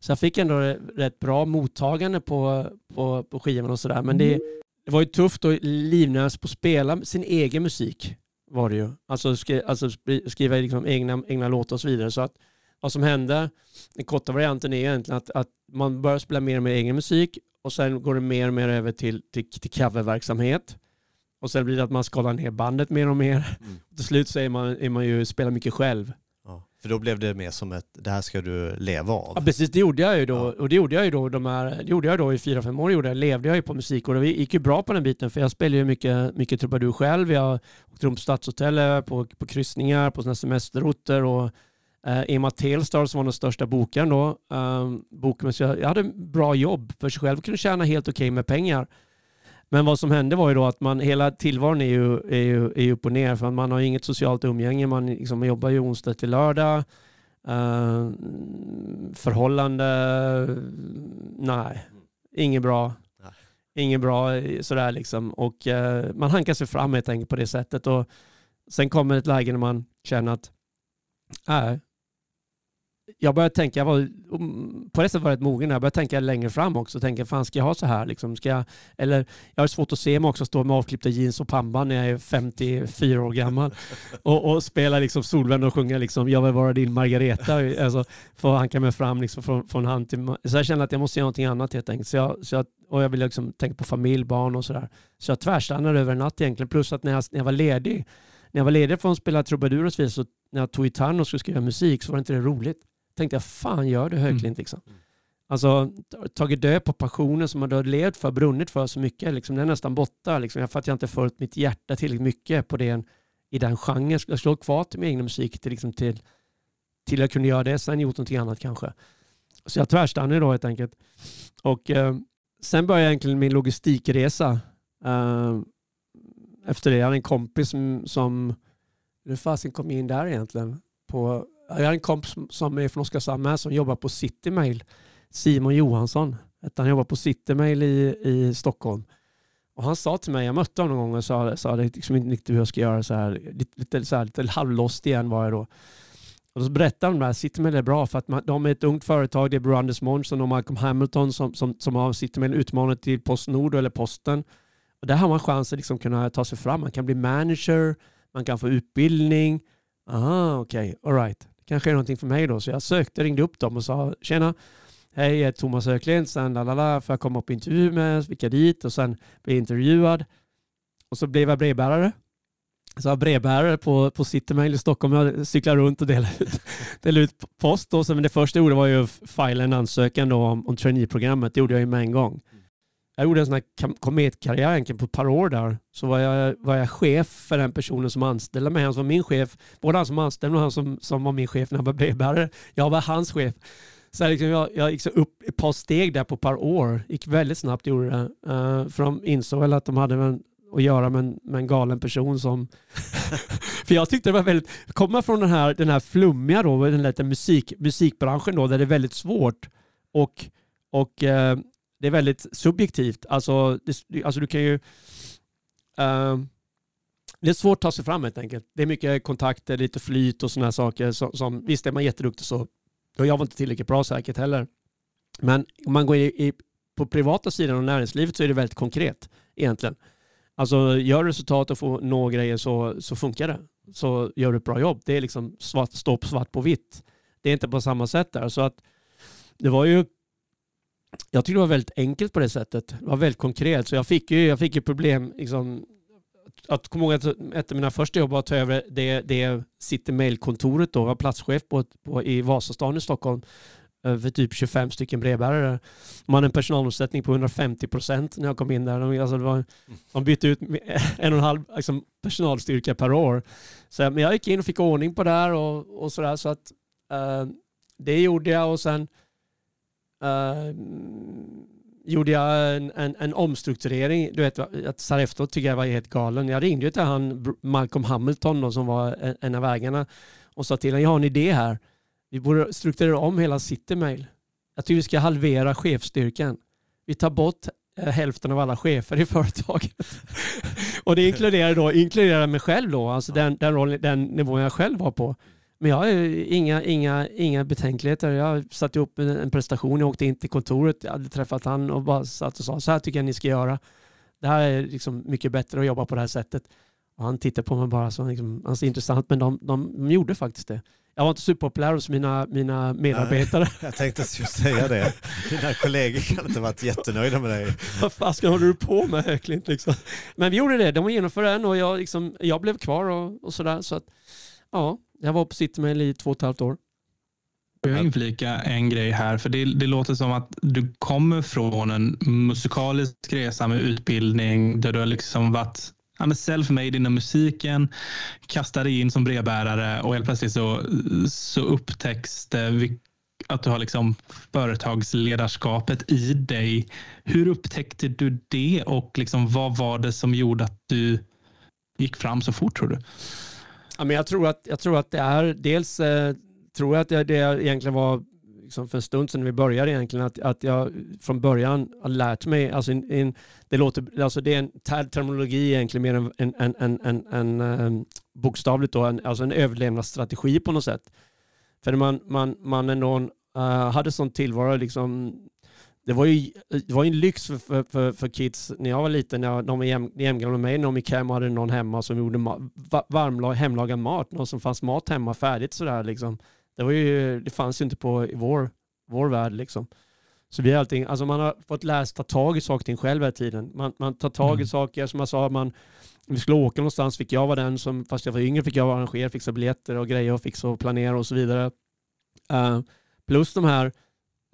Så jag fick ändå rätt bra mottagande på, på, på skivan och sådär. Men det, det var ju tufft att livnära på att spela sin egen musik. Var det ju. Alltså, skri, alltså skriva liksom egna, egna låtar och så vidare. Så att vad som hände, den korta varianten är egentligen att, att man börjar spela mer och mer egen musik och sen går det mer och mer över till, till, till coververksamhet. Och sen blir det att man skalar ner bandet mer och mer. Mm. Till slut så är man, är man ju, spelar mycket själv. Ja, för då blev det mer som ett, det här ska du leva av. Ja precis, det gjorde jag ju då. Ja. Och det gjorde jag ju då, de här, det gjorde jag då i fyra, fem år. Gjorde jag, levde jag ju på musik och det gick ju bra på den biten. För jag spelade ju mycket, mycket trubadur själv. Jag åkte runt på stadshotellet, på, på kryssningar, på såna semesterorter. Och eh, Emma Telstar som var den största bokaren då. Bokade, så jag, hade bra jobb för sig själv. Kunde tjäna helt okej med pengar. Men vad som hände var ju då att man, hela tillvaron är ju, är ju, är ju upp och ner. För man har ju inget socialt umgänge. Man, liksom, jobbar ju onsdag till lördag. Uh, förhållande, nej, inget bra. Inget bra eh, sådär liksom. Och eh, man hankar sig fram helt enkelt på det sättet. Och sen kommer ett läge när man känner att, nej, jag började tänka, jag var, på det sättet var jag rätt mogen, jag började tänka längre fram också. Tänka, fan ska jag ha så här liksom? Ska jag, eller jag har svårt att se mig också stå med avklippta jeans och pannband när jag är 54 år gammal och, och spela liksom Solvän och sjunga liksom Jag vill vara din Margareta. Alltså, få hanka mig fram liksom från, från hand till Så jag kände att jag måste göra någonting annat helt enkelt. Så jag, så jag, och jag ville liksom tänka på familj, barn och sådär. Så jag tvärstannade över en natt egentligen. Plus att när jag, när jag var ledig, när jag var ledig från att spela trubadur och så vidare, så när jag tog gitarren och skulle skriva musik så var det inte det roligt. Tänkte jag, fan gör det högklint liksom. Mm. Alltså t- tagit död på passionen som man hade levt för, brunnit för så mycket. Liksom, den är nästan borta. Liksom, jag inte följt mitt hjärta tillräckligt mycket på det, i den genren. Jag slår kvar till min egna musik till, liksom, till, till jag kunde göra det. Sen gjort någonting annat kanske. Så jag tvärstannade då helt enkelt. Och eh, sen började egentligen min logistikresa. Eh, efter det. Jag hade en kompis som, som hur fasen kom jag in där egentligen? På, jag har en kompis som- är från Oskarshamn med som jobbar på Citymail. Simon Johansson. Han jobbar på Citymail i, i Stockholm. Och han sa till mig, jag mötte honom någon gång och sa, sa det är liksom inte riktigt hur jag ska göra så här. Lite, lite, så här, lite halvlost igen var jag då. Och så berättade han det här, Citymail är bra för att man, de är ett ungt företag, det är Bror Anders Månsson och Malcolm Hamilton som, som, som har Citymail utmanat till Postnord eller Posten. Och där har man chansen att liksom kunna ta sig fram. Man kan bli manager, man kan få utbildning. Aha, okej, okay, alright. Det kanske är någonting för mig då. Så jag sökte, ringde upp dem och sa tjena, hej, jag är Thomas Höglind, sen lalala, får jag komma upp på intervju med, så fick jag dit och sen blev jag intervjuad. Och så blev jag brevbärare. Så jag var brevbärare på, på Citymail i Stockholm. Jag cyklade runt och delade ut, delade ut post. Då. så, men det första jag gjorde var ju att fila en ansökan då om, om traineeprogrammet. Det gjorde jag ju med en gång. Jag gjorde en sån här kometkarriär egentligen på ett par år där. Så var jag, var jag chef för den personen som anställde mig. Han som var min chef. Både han som anställde och han som, som var min chef när jag var brevbärare. Jag var hans chef. Så jag, liksom, jag, jag gick så upp ett par steg där på ett par år. gick väldigt snabbt gjorde det. Uh, för de insåg väl att de hade en, att göra med en, med en galen person som... för jag tyckte det var väldigt... Komma från den här, den här flummiga då, den lite musik, musikbranschen då, där det är väldigt svårt och, och eh, det är väldigt subjektivt. Alltså, det, alltså du kan ju... Uh, det är svårt att ta sig fram helt enkelt. Det är mycket kontakter, lite flyt och sådana saker. Som, som, visst är man jätteduktig så... Och jag var inte tillräckligt bra säkert heller. Men om man går i, i, på privata sidan och näringslivet så är det väldigt konkret egentligen. Alltså gör resultat och får nå grejer så, så funkar det. Så gör du ett bra jobb. Det är liksom svart, stopp svart på vitt. Det är inte på samma sätt där. Så att det var ju jag tyckte det var väldigt enkelt på det sättet. Det var väldigt konkret. Så jag fick ju, jag fick ju problem. Liksom, att komma ihåg att ett av mina första jobb var att ta över det, det City Mail-kontoret då, var platschef på, på, i Vasastan i Stockholm för typ 25 stycken brevbärare. De hade en personalomsättning på 150 procent när jag kom in där. Alltså det var, de bytte ut en och en halv liksom, personalstyrka per år. Så, men jag gick in och fick ordning på det här och, och sådär. Så att, eh, det gjorde jag och sen uh, gjorde jag en, en, en, omstrukturering. Du vet, att efteråt tycker jag var helt galen. Jag ringde till han Malcolm Hamilton då, som var en, av ägarna och sa till honom, jag har en idé här. Vi borde strukturera om hela Citymail. Jag tycker vi ska halvera chefstyrkan. Vi tar bort eh, hälften av alla chefer i företaget. och det inkluderar då inkluderar mig själv då, alltså den, den, roll, den nivån jag själv var på. Men jag har inga, inga, inga betänkligheter. Jag satte ihop en prestation, jag åkte in till kontoret, jag hade träffat han och bara satt och sa så här tycker jag ni ska göra. Det här är liksom mycket bättre att jobba på det här sättet. Och han tittade på mig bara så liksom, alltså, intressant, men de, de, de gjorde faktiskt det. Jag var inte superpopulär hos mina, mina medarbetare. Jag tänkte just säga det. Dina kollegor kan inte varit jättenöjda med dig. Vad fasken håller du på med Höklind? Liksom. Men vi gjorde det, de genomförde den och jag, liksom, jag blev kvar och, och sådär. Så att, ja, jag var på Citymail i två och ett halvt år. Jag inflika en grej här, för det, det, låter som att du kommer från en musikalisk resa med utbildning där du har liksom varit self-made inom musiken, kastade in som brevbärare och helt plötsligt så, så upptäcks det att du har liksom företagsledarskapet i dig. Hur upptäckte du det och liksom vad var det som gjorde att du gick fram så fort tror du? Ja, men jag, tror att, jag tror att det är dels eh, tror jag att det, det egentligen var liksom för en stund sedan vi började egentligen att, att jag från början har lärt mig, alltså, in, in, det, låter, alltså det är en ter terminologi egentligen mer än en, en, en, en, en um, bokstavligt då, en, alltså en överlevnadsstrategi på något sätt. För man, man, man ändå uh, eh, hade sån tillvaro, liksom, det var ju det var en lyx för, för, för, för kids när jag var liten, när de var jämngamla med mig, när de gick hem hade någon hemma som gjorde varmlag, hemlagad mat, någon som fanns mat hemma färdigt sådär liksom. Det, var ju, det fanns ju inte på i vår, vår värld liksom. Så vi allting, alltså man har fått lära sig ta tag i saker och ting själv hela tiden. Man, man tar tag i mm. saker, som jag sa, man, vi skulle åka någonstans fick jag vara den som, fast jag var yngre, fick jag arrangera, fixa biljetter och grejer och fixa och planera och så vidare. Uh, plus de här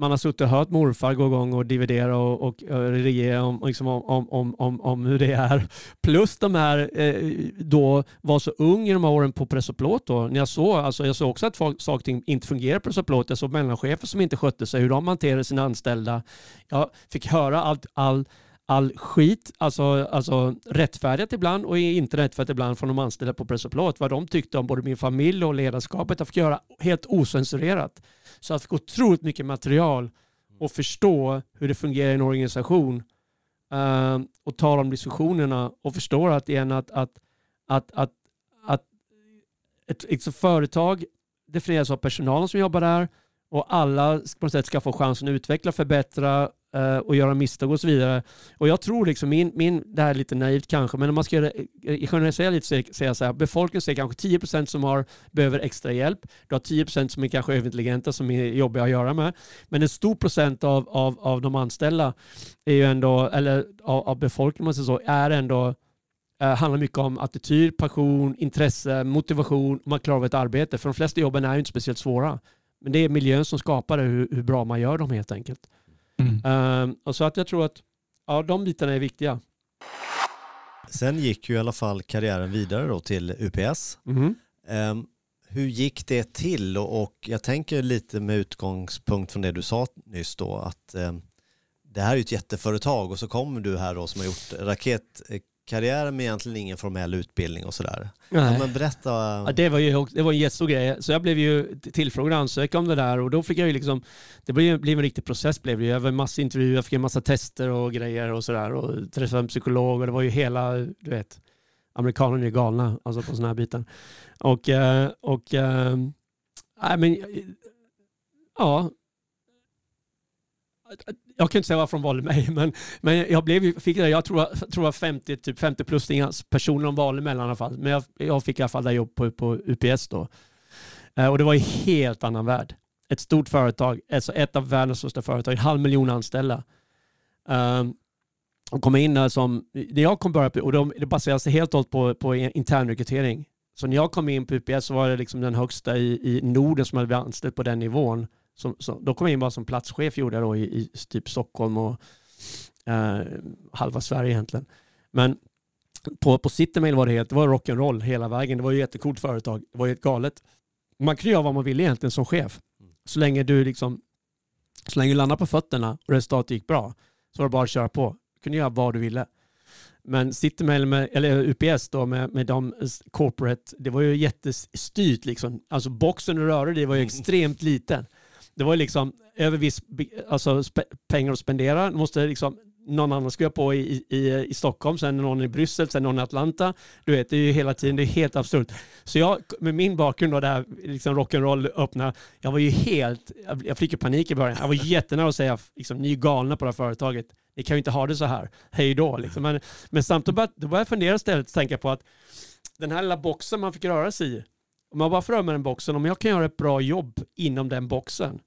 man har suttit och hört morfar gå igång och dividera och, och, och regera om, liksom om, om, om, om, hur det är. Plus de här, eh, då var så ung i de här åren på press och plåt då. När jag såg, alltså jag såg också att folk, saker och ting inte fungerar på press och plåt. Jag såg mellanchefer som inte skötte sig, hur de hanterade sina anställda. Jag fick höra allt, all, all skit, alltså, alltså rättfärdigt ibland och inte rättfärdigt ibland från de anställda på press och. Vad de tyckte om både min familj och ledarskapet. Jag fick göra helt osensurerat. Så jag fick otroligt mycket material och förstå hur det fungerar i en organisation uh, och ta de diskussionerna och förstå att, igen, att, att, att, att, att ett, ett företag definieras av personalen som jobbar där och alla på något sätt ska få chansen att utveckla, förbättra eh, och göra misstag och så vidare. Och jag tror liksom, min, min, det här är lite naivt kanske, men om man ska göra, eh, eh, generalisera lite så säga så här, befolkningen ser kanske 10% som har, behöver extra hjälp. Du har 10% som är kanske överintelligenta som är jobbiga att göra med. Men en stor procent av, av, av de anställda är ju ändå, eller av, av befolkningen så, är ändå eh, handlar mycket om attityd, passion, intresse, motivation man klarar av ett arbete. För de flesta jobben är ju inte speciellt svåra. Men det är miljön som skapar det, hur, hur bra man gör dem helt enkelt. Mm. Um, och så att jag tror att ja, de bitarna är viktiga. Sen gick ju i alla fall karriären vidare då till UPS. Mm. Um, hur gick det till? Och, och, jag tänker lite med utgångspunkt från det du sa nyss då att um, det här är ju ett jätteföretag och så kommer du här då som har gjort raket karriär med egentligen ingen formell utbildning och sådär. Ja, men berätta. Ja, det, var ju, det var en jättestor grej. Så jag blev ju tillfrågad att ansöka om det där och då fick jag ju liksom, det blev, blev en riktig process blev det Jag var massa intervjuer, jag fick en massa tester och grejer och sådär och träffade en psykolog och det var ju hela, du vet, amerikanerna är galna alltså på sådana här bitar. Och, eh, och, äh, men, ja, jag kan inte säga varför de valde mig, men, men jag, blev, fick det, jag tror, jag tror 50, typ 50 plus personer de valde mellan i alla fall. Men jag, jag fick i alla fall det jobb på, på UPS då. Eh, och det var en helt annan värld. Ett stort företag, alltså ett av världens största företag, en halv miljon anställda. Um, och kom in där som, när jag kom börja, och de, det baseras helt och hållet på, på internrekrytering. Så när jag kom in på UPS så var det liksom den högsta i, i Norden som hade blivit anställd på den nivån. Så, så, då kom jag in bara som platschef gjorde jag då i, i typ Stockholm och eh, halva Sverige egentligen. Men på, på Citymail var det helt, det var rock'n'roll hela vägen. Det var ju ett företag. Det var ju ett galet. Man kunde göra vad man ville egentligen som chef. Så länge du liksom, så länge du landade på fötterna och resultatet gick bra så var det bara att köra på. Du kunde göra vad du ville. Men Citymail, med, eller UPS då med, med de corporate, det var ju jättestyrt liksom. Alltså boxen du rörde dig var ju mm. extremt liten. Det var ju liksom över viss alltså, pengar att spendera. Du måste liksom någon annan ska på i, i, i Stockholm, sen någon i Bryssel, sen någon i Atlanta. Du vet, det är ju hela tiden, det är helt absurt. Så jag, med min bakgrund och där liksom rock'n'roll öppna, jag var ju helt, jag fick ju panik i början. Jag var jättenära att säga, liksom, ni är galna på det här företaget. Ni kan ju inte ha det så här. Hej då. Liksom. Men, men samtidigt började, började jag fundera istället och tänka på att den här lilla boxen man fick röra sig i, om jag bara röra mig den boxen, om jag kan göra ett bra jobb inom den boxen,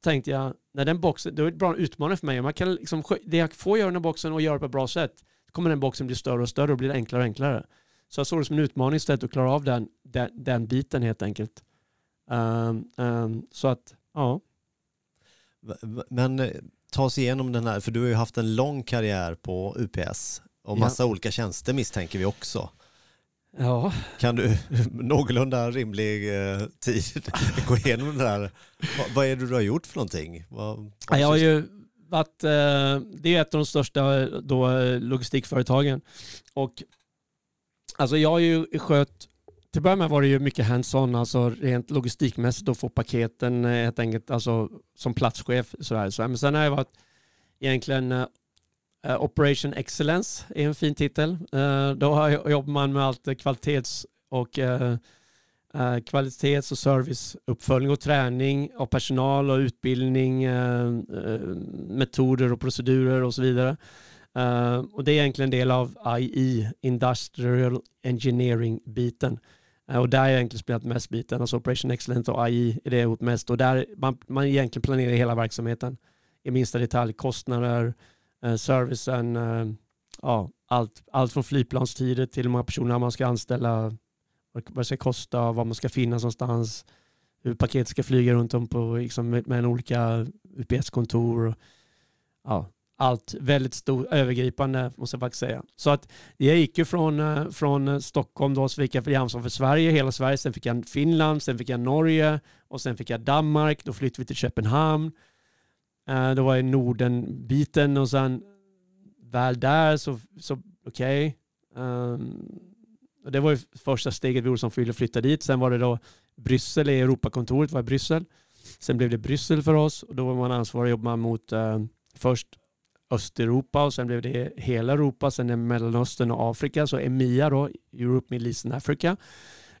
tänkte jag, när den boxen, det är ett bra utmaning för mig. Om jag kan liksom, det jag får göra i den boxen och göra det på ett bra sätt, så kommer den boxen bli större och större och blir enklare och enklare. Så jag såg det som en utmaning istället att klara av den, den, den biten helt enkelt. Um, um, så att, ja. Men eh, ta oss igenom den här, för du har ju haft en lång karriär på UPS och massa ja. olika tjänster misstänker vi också. Ja. Kan du någorlunda rimlig eh, tid gå igenom det där? Vad, är det du har gjort för någonting? Vad, vad jag har ju varit, eh, det är ett av de största då, logistikföretagen. Och alltså jag har ju skött, till att börja med var det ju mycket hands-on, alltså rent logistikmässigt att få paketen helt enkelt, alltså som platschef. Sådär. Men sen har jag varit egentligen Eh, Operation Excellence är en fin titel. Eh, då jobbar man med allt eh, kvalitets och kvalitets och serviceuppföljning och träning av personal och utbildning, metoder och procedurer och så vidare. och det är egentligen en del av IE, Industrial Engineering-biten. och där har jag egentligen spelat mest biten, alltså Operation Excellence och IE är det jag gjort mest. Och där man, man egentligen planerar hela verksamheten i minsta detalj, kostnader, Eh, Eh, servicen, eh, ja, allt, allt från flygplanstider till hur många personer man ska anställa, vad det ska kosta, var man ska finnas någonstans, hur paketet ska flyga runt om på, liksom, med, olika UPS-kontor. Ja, allt väldigt stor, övergripande måste jag faktiskt säga. Så att jag gick ju från, eh, från Stockholm då, så fick jag ansvar för Sverige, hela Sverige, sen fick jag Finland, sen fick jag Norge och sen fick jag Danmark, då flyttade vi till Köpenhamn. Uh, var i Norden-biten och sen väl där så, så okej. Ehm, okay. Um, det var ju första steget vi gjorde som fyllde och flyttade dit. Sen var det då Bryssel, i Europakontoret var i Bryssel. Sen blev det Bryssel för oss och då var man ansvarig att jobba mot uh, först Östeuropa och sen blev det hela Europa, sen Mellanöstern och Afrika, så EMIA då, Europe, Middle East and Africa.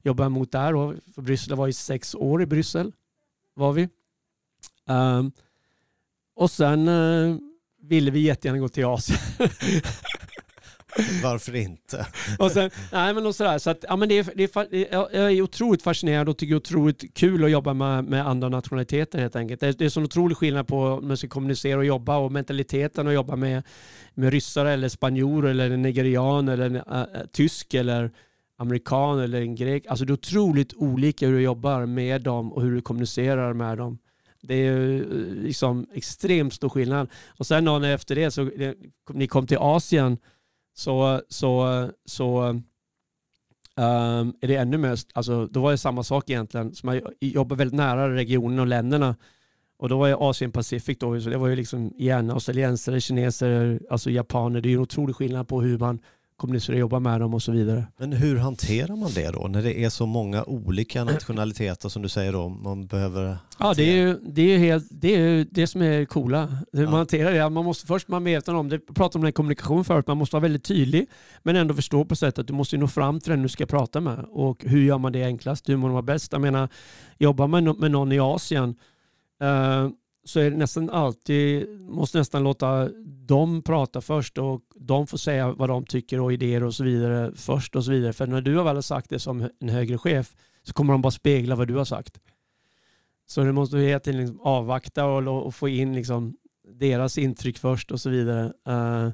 Jobbade mot där Och för Bryssel var i sex år i Bryssel var vi. Um, och sen uh, ville vi jättegärna gå till Asien. Varför inte? och sen, nej men och sådär, så att, ja, men det är, det är, jag är otroligt fascinerad och tycker det är otroligt kul att jobba med, med andra nationaliteter helt enkelt. Det är, det är sån otrolig skillnad på om man ska kommunicera och jobba och mentaliteten att jobba med, med ryssar eller spanjorer eller nigerian eller en uh, tysk eller amerikan eller en grek. Alltså det är otroligt olika hur du jobbar med dem och hur du kommunicerar med dem. Det är ju eh, liksom extremt stor skillnad. Och sen dagen efter det så ni kom till Asien så, så, så um, är det ännu mer, alltså då var det samma sak egentligen. Så man jobbar väldigt nära regionen och länderna. Och då var jag Asien Pacific då, så det var ju liksom igen australiensare, kineser, alltså japaner. Det är ju en otrolig skillnad på hur man kommunicera och jobba med dem och så vidare. Men hur hanterar man det då när det är så många olika nationaliteter som du säger då man behöver Ja det är ju det, är helt, det, är det som är coola. Hur ja. man hanterar det. Man måste först man medveten om det, pratade om den kommunikation förut, man måste vara väldigt tydlig men ändå förstå på sättet att du måste nå fram till den du ska prata med och hur gör man det enklast, hur man vara bäst. Jag menar, jobbar man med någon i Asien uh, så är det nästan alltid, måste nästan låta dem prata först och de får säga vad de tycker och idéer och så vidare först och så vidare. För när du har väl sagt det som en högre chef så kommer de bara spegla vad du har sagt. Så du måste hela tiden liksom avvakta och, och, få in liksom deras intryck först och så vidare. Uh,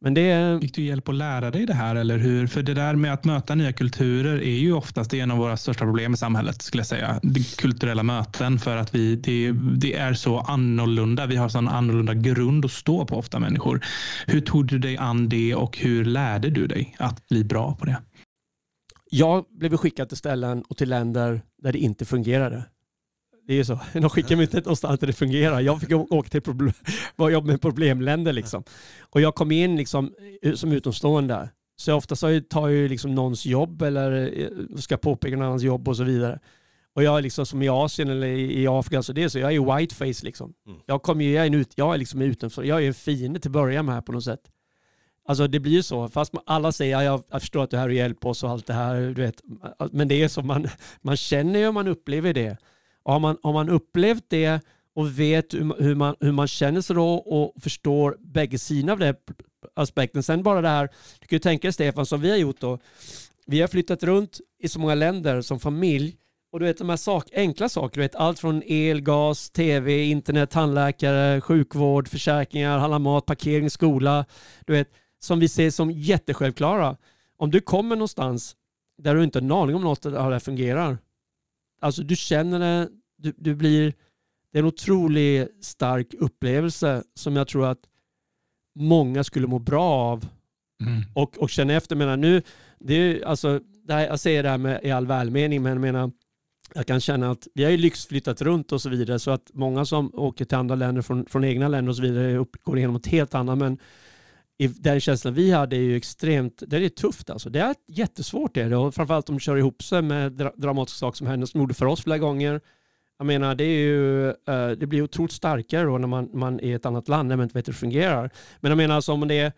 men det... Fick du hjälp att lära dig det här eller hur? För det där med att möta nya kulturer är ju oftast en av våra största problem i samhället skulle jag säga. Det kulturella möten för att vi, det, det är så annorlunda. Vi har sån annorlunda grund att stå på ofta människor. Hur tog du dig an det och hur lärde du dig att bli bra på det? Jag blev skickad till ställen och till länder där det inte fungerade. Det är ju så. De skickar mig inte någonstans där det fungerar. Jag fick åka till problem, var jobba med problemländer liksom. Och jag kom in liksom som utomstående. Så ofta så tar jag liksom någons jobb eller eh, ska påpeka någon annans jobb och så vidare. Och jag är liksom som i Asien eller i Afrika, så det är så, jag är whiteface liksom. Mm. Jag, kommer ju, jag, är ut, jag är liksom utanför, jag är en fiende till att börja med här på något sätt. Alltså det blir ju så, fast alla säger ja, jag förstår att du är här och hjälper oss och allt det här, du vet. Men det är så, man, man känner ju och man upplever det. Har, man, har man upplevt det och vet hur man, hur man känner sig då och förstår bägge sidorna av den aspekten. Sen bara det här, du kan ju tänka dig Stefan, som vi har gjort då. Vi har flyttat runt i så många länder som familj och du vet de här sak, enkla saker, du vet allt från el, gas, tv, internet, tandläkare, sjukvård, försäkringar, handla mat, parkering, skola. Du vet, som vi ser som jättesjälvklara. Om du kommer någonstans där du inte har en aning om något av det här fungerar. Alltså du känner det, du, du blir, det är en otroligt stark upplevelse som jag tror att många skulle må bra av. Mm. Och, och känna efter. Menar, nu, det är, alltså, det här, jag säger det här med, i all välmening, men jag menar, jag kan känna att vi har ju lyxflyttat runt och så vidare så att många som åker till andra länder från, från egna länder och så vidare upp, går igenom ett helt annat. Men den känslan vi hade är ju extremt, det är tufft alltså. Det är jättesvårt det och framförallt om de kör ihop sig med dra dramatiska saker som hände som gjorde för oss flera gånger. Jag menar det är ju, eh, det blir otroligt starkare då när man, man är i ett annat land när man inte vet hur det fungerar. Men jag menar som det är,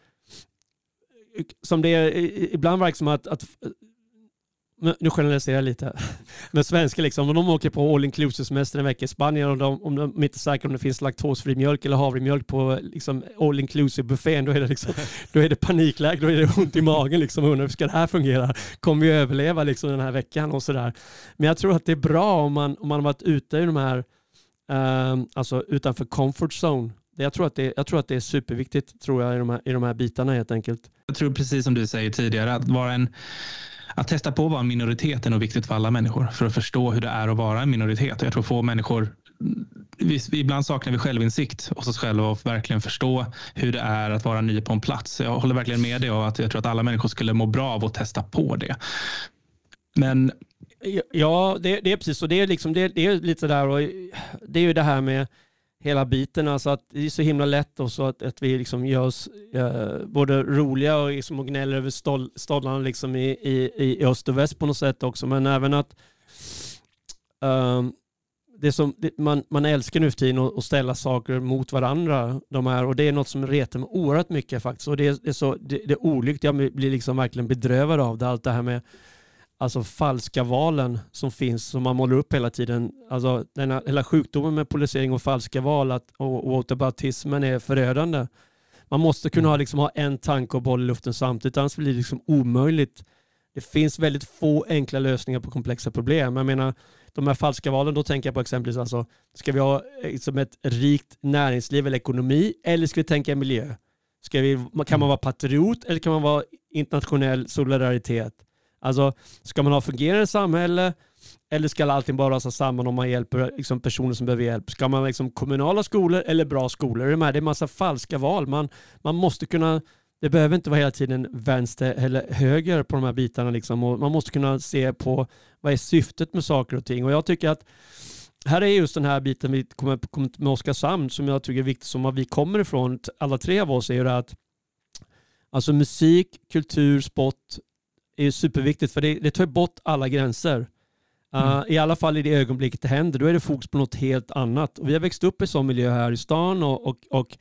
som det är, ibland verkar som att, att nu generaliserar jag lite, men svenskar liksom, om de åker på all inclusive semester en vecka i Spanien och de, om de inte är säkra om det finns laktosfri mjölk eller havremjölk på liksom, all inclusive buffén, då är det, liksom, då är det panikläge, då är det ont i magen liksom, undrar hur ska det här fungera? Kommer vi överleva liksom, den här veckan och sådär? Men jag tror att det är bra om man, om man har varit ute i de här, um, alltså utanför comfort zone. Jag tror, att det, jag tror att det är superviktigt tror jag, i, de här, i de här bitarna helt enkelt. Jag tror precis som du säger tidigare, att vara en att testa på att vara en minoritet är nog viktigt för alla människor för att förstå hur det är att vara en minoritet. Jag tror få människor vi, ibland saknar vi självinsikt hos oss själva och verkligen förstå hur det är att vara ny på en plats. Jag håller verkligen med dig och att jag tror att alla människor skulle må bra av att testa på det. Men Ja, det, det är precis så. Det är, liksom, det, det är lite där och det är ju det här med hela biten. Alltså att det är så himla lätt och så att, att vi liksom gör oss eh, både roliga och, liksom, och gnäller över stol, stollarna liksom i, i, i öst och väst på något sätt också. Men även att um, det som, det, man, man älskar nu för tiden att ställa saker mot varandra. De här, och det är något som retar mig oerhört mycket faktiskt. Och det, det är, så, det, det är olyckligt. Jag blir liksom verkligen bedrövad av det. Allt det här med alltså falska valen som finns, som man målar upp hela tiden. Alltså den här, hela sjukdomen med polarisering och falska val att, och, och autobatismen är förödande. Man måste kunna ha, liksom, ha en tanke och boll i luften samtidigt, annars blir det liksom omöjligt. Det finns väldigt få enkla lösningar på komplexa problem. Jag menar, de här falska valen, då tänker jag på exempelvis, alltså, ska vi ha liksom ett rikt näringsliv eller ekonomi, eller ska vi tänka miljö? Ska vi, kan man vara patriot eller kan man vara internationell solidaritet? Alltså, ska man ha fungerande samhälle eller ska allting bara rasa samman om man hjälper liksom, personer som behöver hjälp? Ska man liksom kommunala skolor eller bra skolor? Det är en massa falska val. Man, man måste kunna, det behöver inte vara hela tiden vänster eller höger på de här bitarna. Liksom. Och man måste kunna se på vad är syftet med saker och ting. Och jag tycker att här är just den här biten vi kommer, med Oskarshamn som jag tycker är viktig, som var vi kommer ifrån, alla tre av oss, är ju det att alltså musik, kultur, sport, är superviktigt för det, det tar bort alla gränser. Uh, mm. I alla fall i det ögonblicket det händer. Då är det fokus på något helt annat. Och vi har växt upp i sån miljö här i stan och, och, och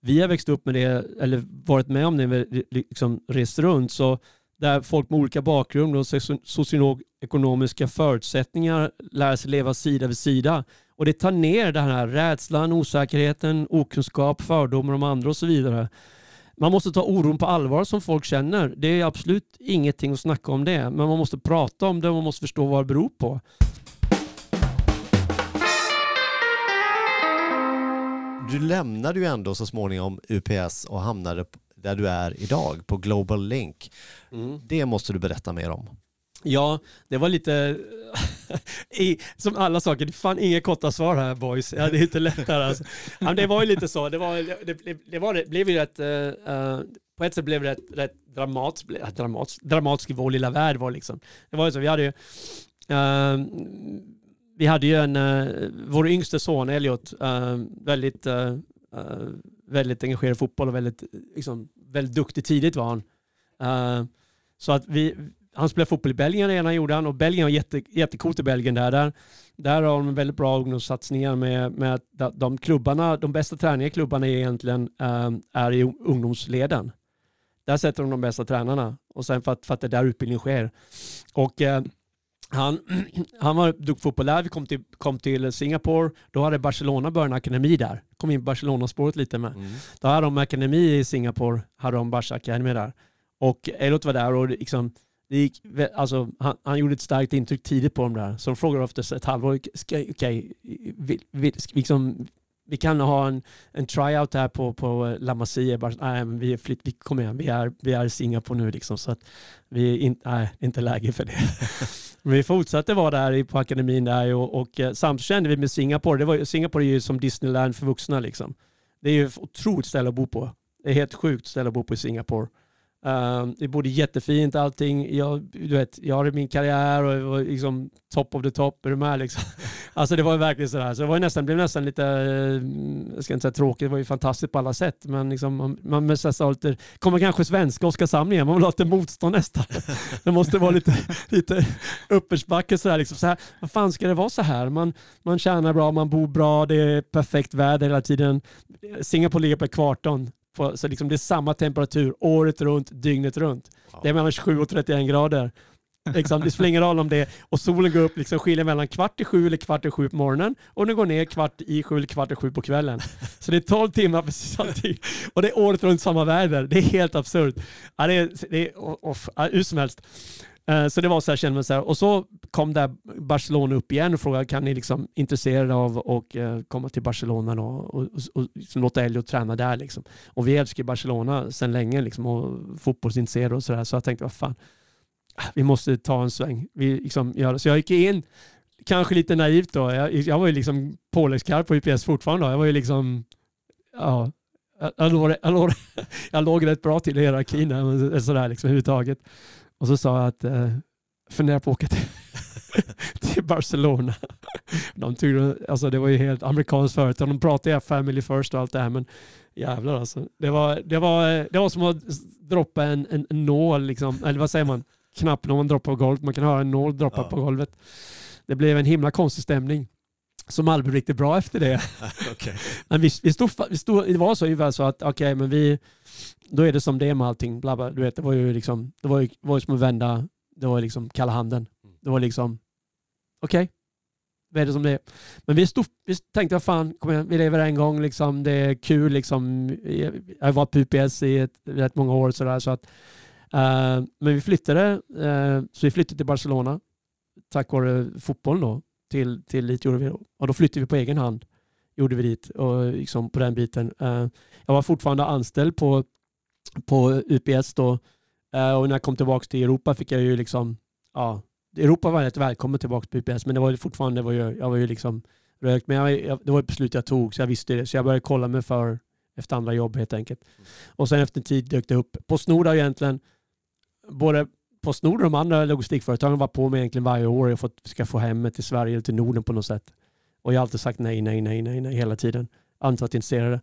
vi har växt upp med det, eller varit med om det när vi liksom rest runt. Så där folk med olika bakgrund och socioekonomiska förutsättningar lär sig leva sida vid sida. Och det tar ner den här rädslan, osäkerheten, okunskap, fördomar om andra och så vidare. Man måste ta oron på allvar som folk känner. Det är absolut ingenting att snacka om det. Men man måste prata om det och man måste förstå vad det beror på. Du lämnade ju ändå så småningom UPS och hamnade där du är idag på Global Link. Mm. Det måste du berätta mer om. Ja, det var lite... I, som alla saker, det fan inga korta svar här boys. Ja, det är inte lätt här alltså. men Det var ju lite så, det, var, det, det, var, det blev ju rätt... Uh, på ett sätt blev det rätt, rätt dramatiskt, dramatiskt, dramatisk i vår lilla värld var liksom. Det var ju så, vi hade ju... Uh, vi hade ju en, uh, vår yngste son Elliot, väldigt, väldigt engagerad i fotboll och väldigt, liksom, väldigt duktig tidigt var han. så att vi, han spelade fotboll i Belgien redan gjorde han och Belgien var jätte, jättecoolt i Belgien där. Där, där har de väldigt bra ungdomssatsningar med, med att de klubbarna, de bästa tränarna i klubbarna är egentligen ähm, är i ungdomsleden. Där sätter de de bästa tränarna och sen för att, för att det är där utbildning sker. Och äh, han, han var duktig fotboll där. Vi kom till, kom till Singapore. Då hade Barcelona börjat en akademi där. Kom in på Barcelona-spåret lite med. Mm. Då hade de akademi i Singapore. Hade de Barca Academy där. Och Elot var där och liksom det gick, alltså, han, han, gjorde ett starkt intryck tidigt på dem där. Så de frågade efter ett halvår, okej, okay, vi, vi, liksom, vi kan ha en, en tryout här på, på eh, La Masia. Bara, nej, men vi, är flytt, vi, kom igen, vi är, vi är i Singapore nu liksom, så att vi är in, nej, inte läge för det. men vi fortsatte vara där på akademin där och, och eh, samtidigt kände vi med Singapore, det var, Singapore är ju som Disneyland för vuxna liksom. Det är ju ett otroligt ställe att bo på. Det är helt sjukt ställe att bo på i Singapore. Uh, det bodde jättefint allting. Jag, du vet, jag har min karriär och var liksom top of the top. Är du med liksom? Alltså det var verkligen sådär. Så det var nästan, blev nästan lite, uh, jag ska inte säga tråkigt, det var ju fantastiskt på alla sätt. Men liksom, man, man måste lite, kommer kanske svenska Oskarshamn igen, man vill ha lite motstånd nästan. Det måste vara lite, lite uppförsbacke sådär. Liksom, så här, vad fan ska det vara så här? Man, man tjänar bra, man bor bra, det är perfekt väder hela tiden. Singapore ligger på ekvatorn på, så liksom det är samma temperatur året runt, dygnet runt. Wow. Det är mellan 27 och 31 grader. Liksom, det spelar ingen roll om det är, och solen går upp, liksom skiljer mellan kvart i sju eller kvart i sju på morgonen och den går ner kvart i sju eller kvart i sju på kvällen. Så det är 12 timmar precis alltid. Och det är året runt samma väder. Det är helt absurt. Ja, det är, det är, och, och, hur som helst. Eh, så det var så här, kände man så här. Och så kom där Barcelona upp igen och frågade kan ni liksom intresserade av att eh, komma till Barcelona då, och, och, och liksom låta Elliot träna där liksom. Och vi älskar Barcelona sedan länge liksom och fotbollsintresserade och sådär. Så jag tänkte vad fan, ah, vi måste ta en sväng. Vi liksom gör Så jag gick in, kanske lite naivt då. Jag, jag var ju liksom påläggskarp på UPS fortfarande. Då. Jag var ju liksom, ja, jag låg, jag, låg, jag låg rätt bra till i hierarkin sådär liksom överhuvudtaget. Och så sa jag att eh, fundera på att åka till, till Barcelona. De tyckte, alltså det var ju helt amerikanskt företag. De pratade family first och allt det här men jävlar alltså. Det var, det var, det var som att droppa en, en, en nål, liksom. eller vad säger man? Knapp när man droppar på golvet. Man kan höra en nål droppa ja. på golvet. Det blev en himla konstig stämning som aldrig blev riktigt bra efter det. okay. Men vi, vi stod, vi stod, det var så ungefär så att okej, okay, men vi, då är det som det är med allting. Bla bla, du vet, det var ju liksom, det var ju, var ju som att vända, det var liksom kalla handen. Mm. Det var liksom, okej, okay, vad är det som det är? Men vi, stod, vi tänkte, vad fan, kom igen, vi lever en gång, liksom, det är kul. Liksom. Jag har varit på UPS i ett, rätt många år. Sådär, så att, uh, men vi flyttade, uh, så vi flyttade till Barcelona tack vare fotbollen då. Till, till vi, och då flyttade vi på egen hand. Gjorde vi dit och liksom på den biten. Eh, jag var fortfarande anställd på på UPS då. Eh, och när jag kom tillbaka till Europa fick jag ju liksom, ja, Europa var rätt välkommen tillbaka till UPS, men det var ju fortfarande, det var ju, jag var ju liksom rökt, men jag, jag, det var ett beslut jag tog, så jag visste det. Så jag började kolla mig för efter andra jobb helt enkelt. Och sen efter en tid dök det upp. Postnord har egentligen, både Postnord och de andra logistikföretagen var på mig egentligen varje år jag fått, ska få hem mig till Sverige eller till Norden på något sätt. Och jag har alltid sagt nej, nej, nej, nej, nej hela tiden. Antalet intresserade.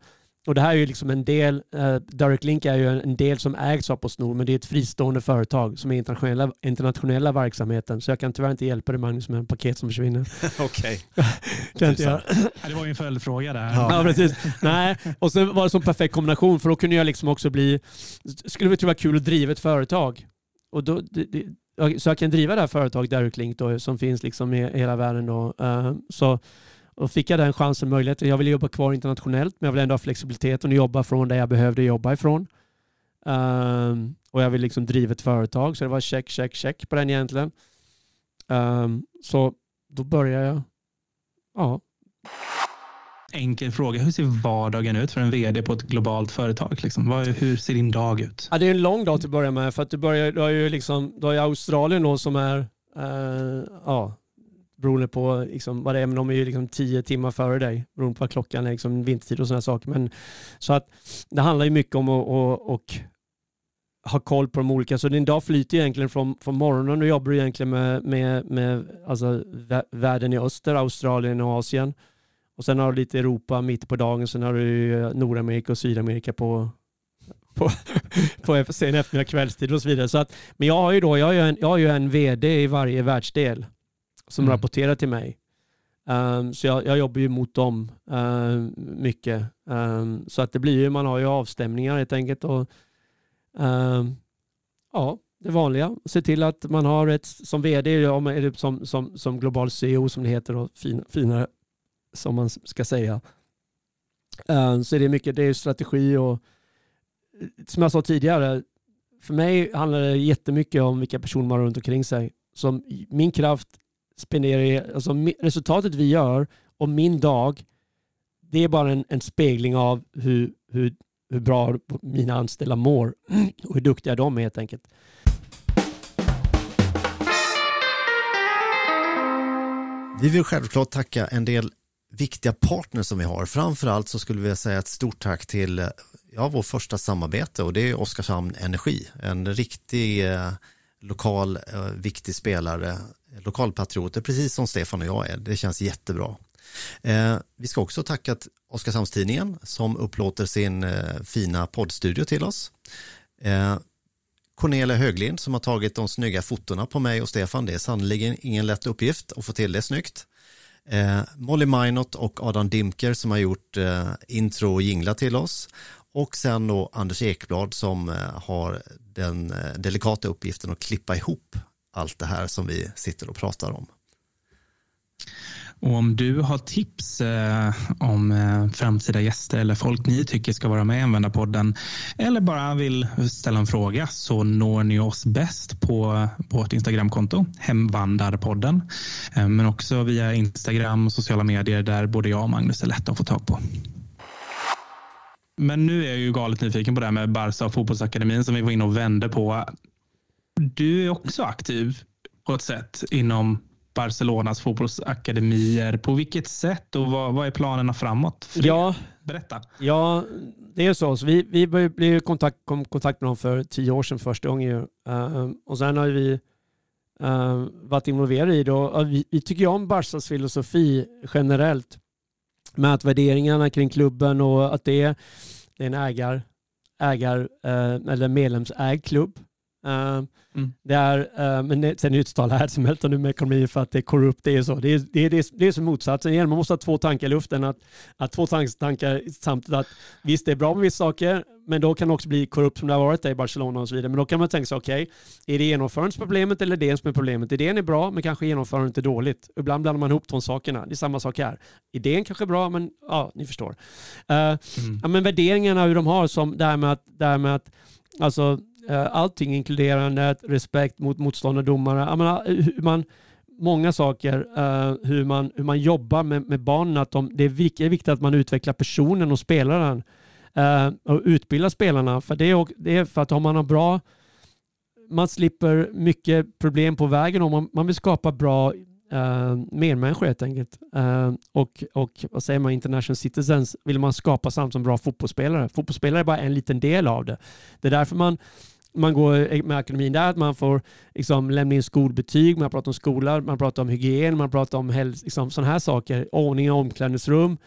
Och det här är ju liksom en del, uh, Direct Link är ju en del som ägs av Postnord, men det är ett fristående företag som är internationella, internationella verksamheten. Så jag kan tyvärr inte hjälpa dig Magnus med en paket som försvinner. Okej. Okay. det var ju en följdfråga där. Ja. ja, precis. Nej, och så var det som perfekt kombination, för då kunde jag liksom också bli, skulle det vara kul att driva ett företag. Och då, det, det, så jag kan driva det här företaget Direct Link då, som finns liksom i hela världen. Då. Eh, så och fick jag den chansen, möjligheten. Jag ville jobba kvar internationellt, men jag vill ändå ha flexibiliteten och jobba från där jag behövde jobba ifrån. Um, och jag vill liksom driva ett företag, så det var check, check, check på den egentligen. Um, så då började jag. Ja enkel fråga. Hur ser vardagen ut för en vd på ett globalt företag? Liksom? hur ser din dag ut? Ja, det är en lång dag till att börja med för att du, börjar, du har ju liksom, du har ju Australien då som är, eh, ja, beroende på liksom vad det är, men de är ju liksom tio timmar före dig beroende på vad klockan är, liksom vintertid och sådana saker. Men, så att det handlar ju mycket om att och, och ha koll på de olika. Så din dag flyter egentligen från, från morgonen. Du jobbar egentligen med, med, med alltså, världen i öster, Australien och Asien. Och sen har du lite Europa mitt på dagen. Sen har du Nordamerika och Sydamerika på, på, på sen eftermiddag, kvällstid och så vidare. Så att, men jag har ju då, jag har ju en, jag har ju en vd i varje världsdel som mm. rapporterar till mig. Um, så jag, jag, jobbar ju mot dem uh, mycket. Um, så att det blir ju, man har ju avstämningar helt enkelt. Och, um, ja, det vanliga. Se till att man har ett, som vd, eller som, som, som global CEO som det heter, och fin, finare som man ska säga. Eh, så är det mycket, det är strategi och eh, som jag sa tidigare, för mig handlar det jättemycket om vilka personer man har runt omkring sig. Som min kraft spenderar, alltså resultatet vi gör och min dag, det är bara en, en spegling av hur, hur, hur bra mina anställda mår och hur duktiga de är helt enkelt. Vi vill självklart tacka en del viktiga partner som vi har. Framförallt så skulle vi säga ett stort tack till eh, ja, vår första samarbete och det är Oskarshamn Energi. En riktig eh, lokal eh, viktig spelare lokalpatrioter, precis som Stefan och jag är. Det känns jättebra. Eh, vi ska också tacka Oskarshamnstidningen som upplåter sin eh, fina poddstudio till oss. Eh, Cornelia Höglind som har tagit de snygga fotona på mig och Stefan. Det är sannerligen ingen lätt uppgift att få till det snyggt. Eh, Molly Minot och Adam Dimker som har gjort eh, intro och jingla till oss. Och sen då Anders Ekblad som eh, har den eh, delikata uppgiften att klippa ihop allt det här som vi sitter och pratar om. Och om du har tips eh, om eh, framtida gäster eller folk ni tycker ska vara med i Användarpodden eller bara vill ställa en fråga så når ni oss bäst på, på vårt Instagramkonto, Hemvandarpodden. Eh, men också via Instagram och sociala medier där både jag och Magnus är lätta att få tag på. Men nu är jag ju galet nyfiken på det här med Barca och fotbollsakademin som vi var inne och vände på du är också aktiv på ett sätt inom Barcelonas fotbollsakademier. På vilket sätt och vad, vad är planerna framåt? För ja, Berätta. Ja, det är så. så vi vi blev i kontakt, kom kontakt med dem för tio år sedan första gången. Uh, och sen har vi uh, varit involverade i det. Och vi, vi tycker om Barcas filosofi generellt. Med att värderingarna kring klubben och att det är, det är en ägar, ägar uh, eller medlemsägd klubb. Uh, mm. det är, uh, men det, sen är det ett stall här som nu med ekonomi för att det är korrupt. Det är så. Det är, det är, det är, som motsatsen. Igen, man måste ha två tankar i luften. Att, att två tankar samtidigt. Att visst, det är bra med vissa saker, men då kan det också bli korrupt som det har varit där i Barcelona och så vidare. Men då kan man tänka sig, okej, okay, är det genomförandeproblemet eller det som är problemet? Idén är bra, men kanske genomförandet är dåligt. Ibland blandar man ihop de sakerna. Det är samma sak här. Idén kanske är bra, men ja, ni förstår. Uh, mm. ja, men värderingarna hur de har, som det här med att, det här med att alltså, Eh, Eh, allting inkluderande respekt mot motståndardomare. Menar, eh, hur man, många saker, uh, hur, man, hur man jobbar med, med barnen. Att de, det, är viktigt, att man utvecklar personen och spelaren uh, och utbildar spelarna. För det är, det är för att om man har bra, man slipper mycket problem på vägen om man, man vill skapa bra uh, medmänniskor helt enkelt. Uh, och, och vad säger man, international citizens vill man skapa samt som bra fotbollsspelare. Fotbollsspelare är bara en liten del av det. Det är därför man man går med akademin där, att man får liksom lämna in skolbetyg, man pratar om skola, man pratar om hygien, man pratar om liksom, sådana här saker, ordning i omklädningsrum.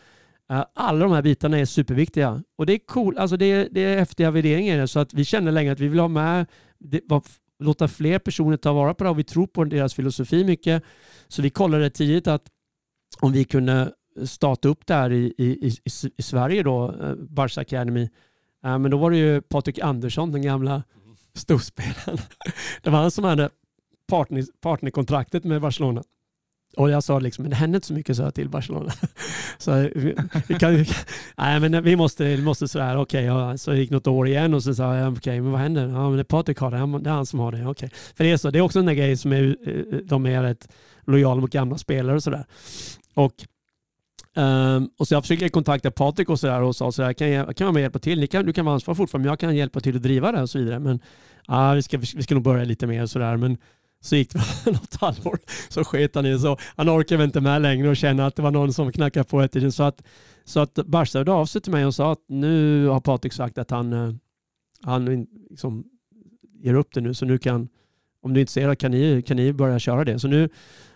Eh, alla de här bitarna är superviktiga och det är cool, alltså det är, det är häftiga värderingar så att vi känner länge att vi vill ha med, det, låta fler personer ta vara på det och vi tror på deras filosofi mycket. Så vi kollade tidigt att om vi kunde starta upp det här i, i, i, i Sverige då, eh, Barca Academy. Eh, men då var det ju Patrik Andersson, den gamla storspelaren. Det var han som hade partner, partnerkontraktet med Barcelona. Och jag sa liksom, men det händer inte så mycket så till Barcelona. så vi, vi kan, nej men vi måste, vi måste sådär, okej, okay, ja, så gick något år igen och så sa jag, okej, okay, men vad händer? Ja, men det är Patrik har det, det är han som har det, okej. Okay. För det är så, det är också en grej som är, eh, de är rätt lojala mot gamla spelare och sådär. Och Um, och så jag försöker kontakta Patrik och sådär och sa sådär, kan jag kan vara med och hjälpa till? Ni kan, du kan vara ansvarig fortfarande, men jag kan hjälpa till att driva det och så vidare. Men ah, vi, ska, vi ska nog börja lite mer och sådär. Men så gick det något halvår så sket han i så han orkade inte med längre och kände att det var någon som knackade på ett tiden. Så att, så att Barca hörde av sig till mig och sa att nu har Patrik sagt att han, eh, han liksom ger upp det nu. Så nu kan, om du är intresserad kan ni, kan ni börja köra det. Så nu,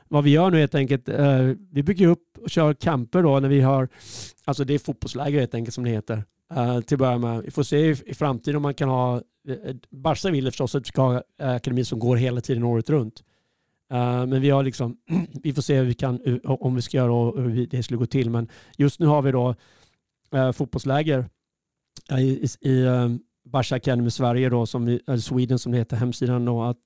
vad vi gör nu helt enkelt, eh, vi bygger upp och kör kamper då när vi har, alltså det är fotbollsläger helt enkelt som det heter. Uh, till att börja med. Vi får se i, i framtiden om man kan ha, eh, Barca vill förstås att vi ska ha eh, akademi som går hela tiden året runt. Uh, men vi har liksom, vi får se hur vi kan, om vi ska göra och hur det skulle gå till. Men just nu har vi då uh, fotbollsläger i, i, i um, Barca Academy Sverige då, som vi, Sweden som det heter, hemsidan då, att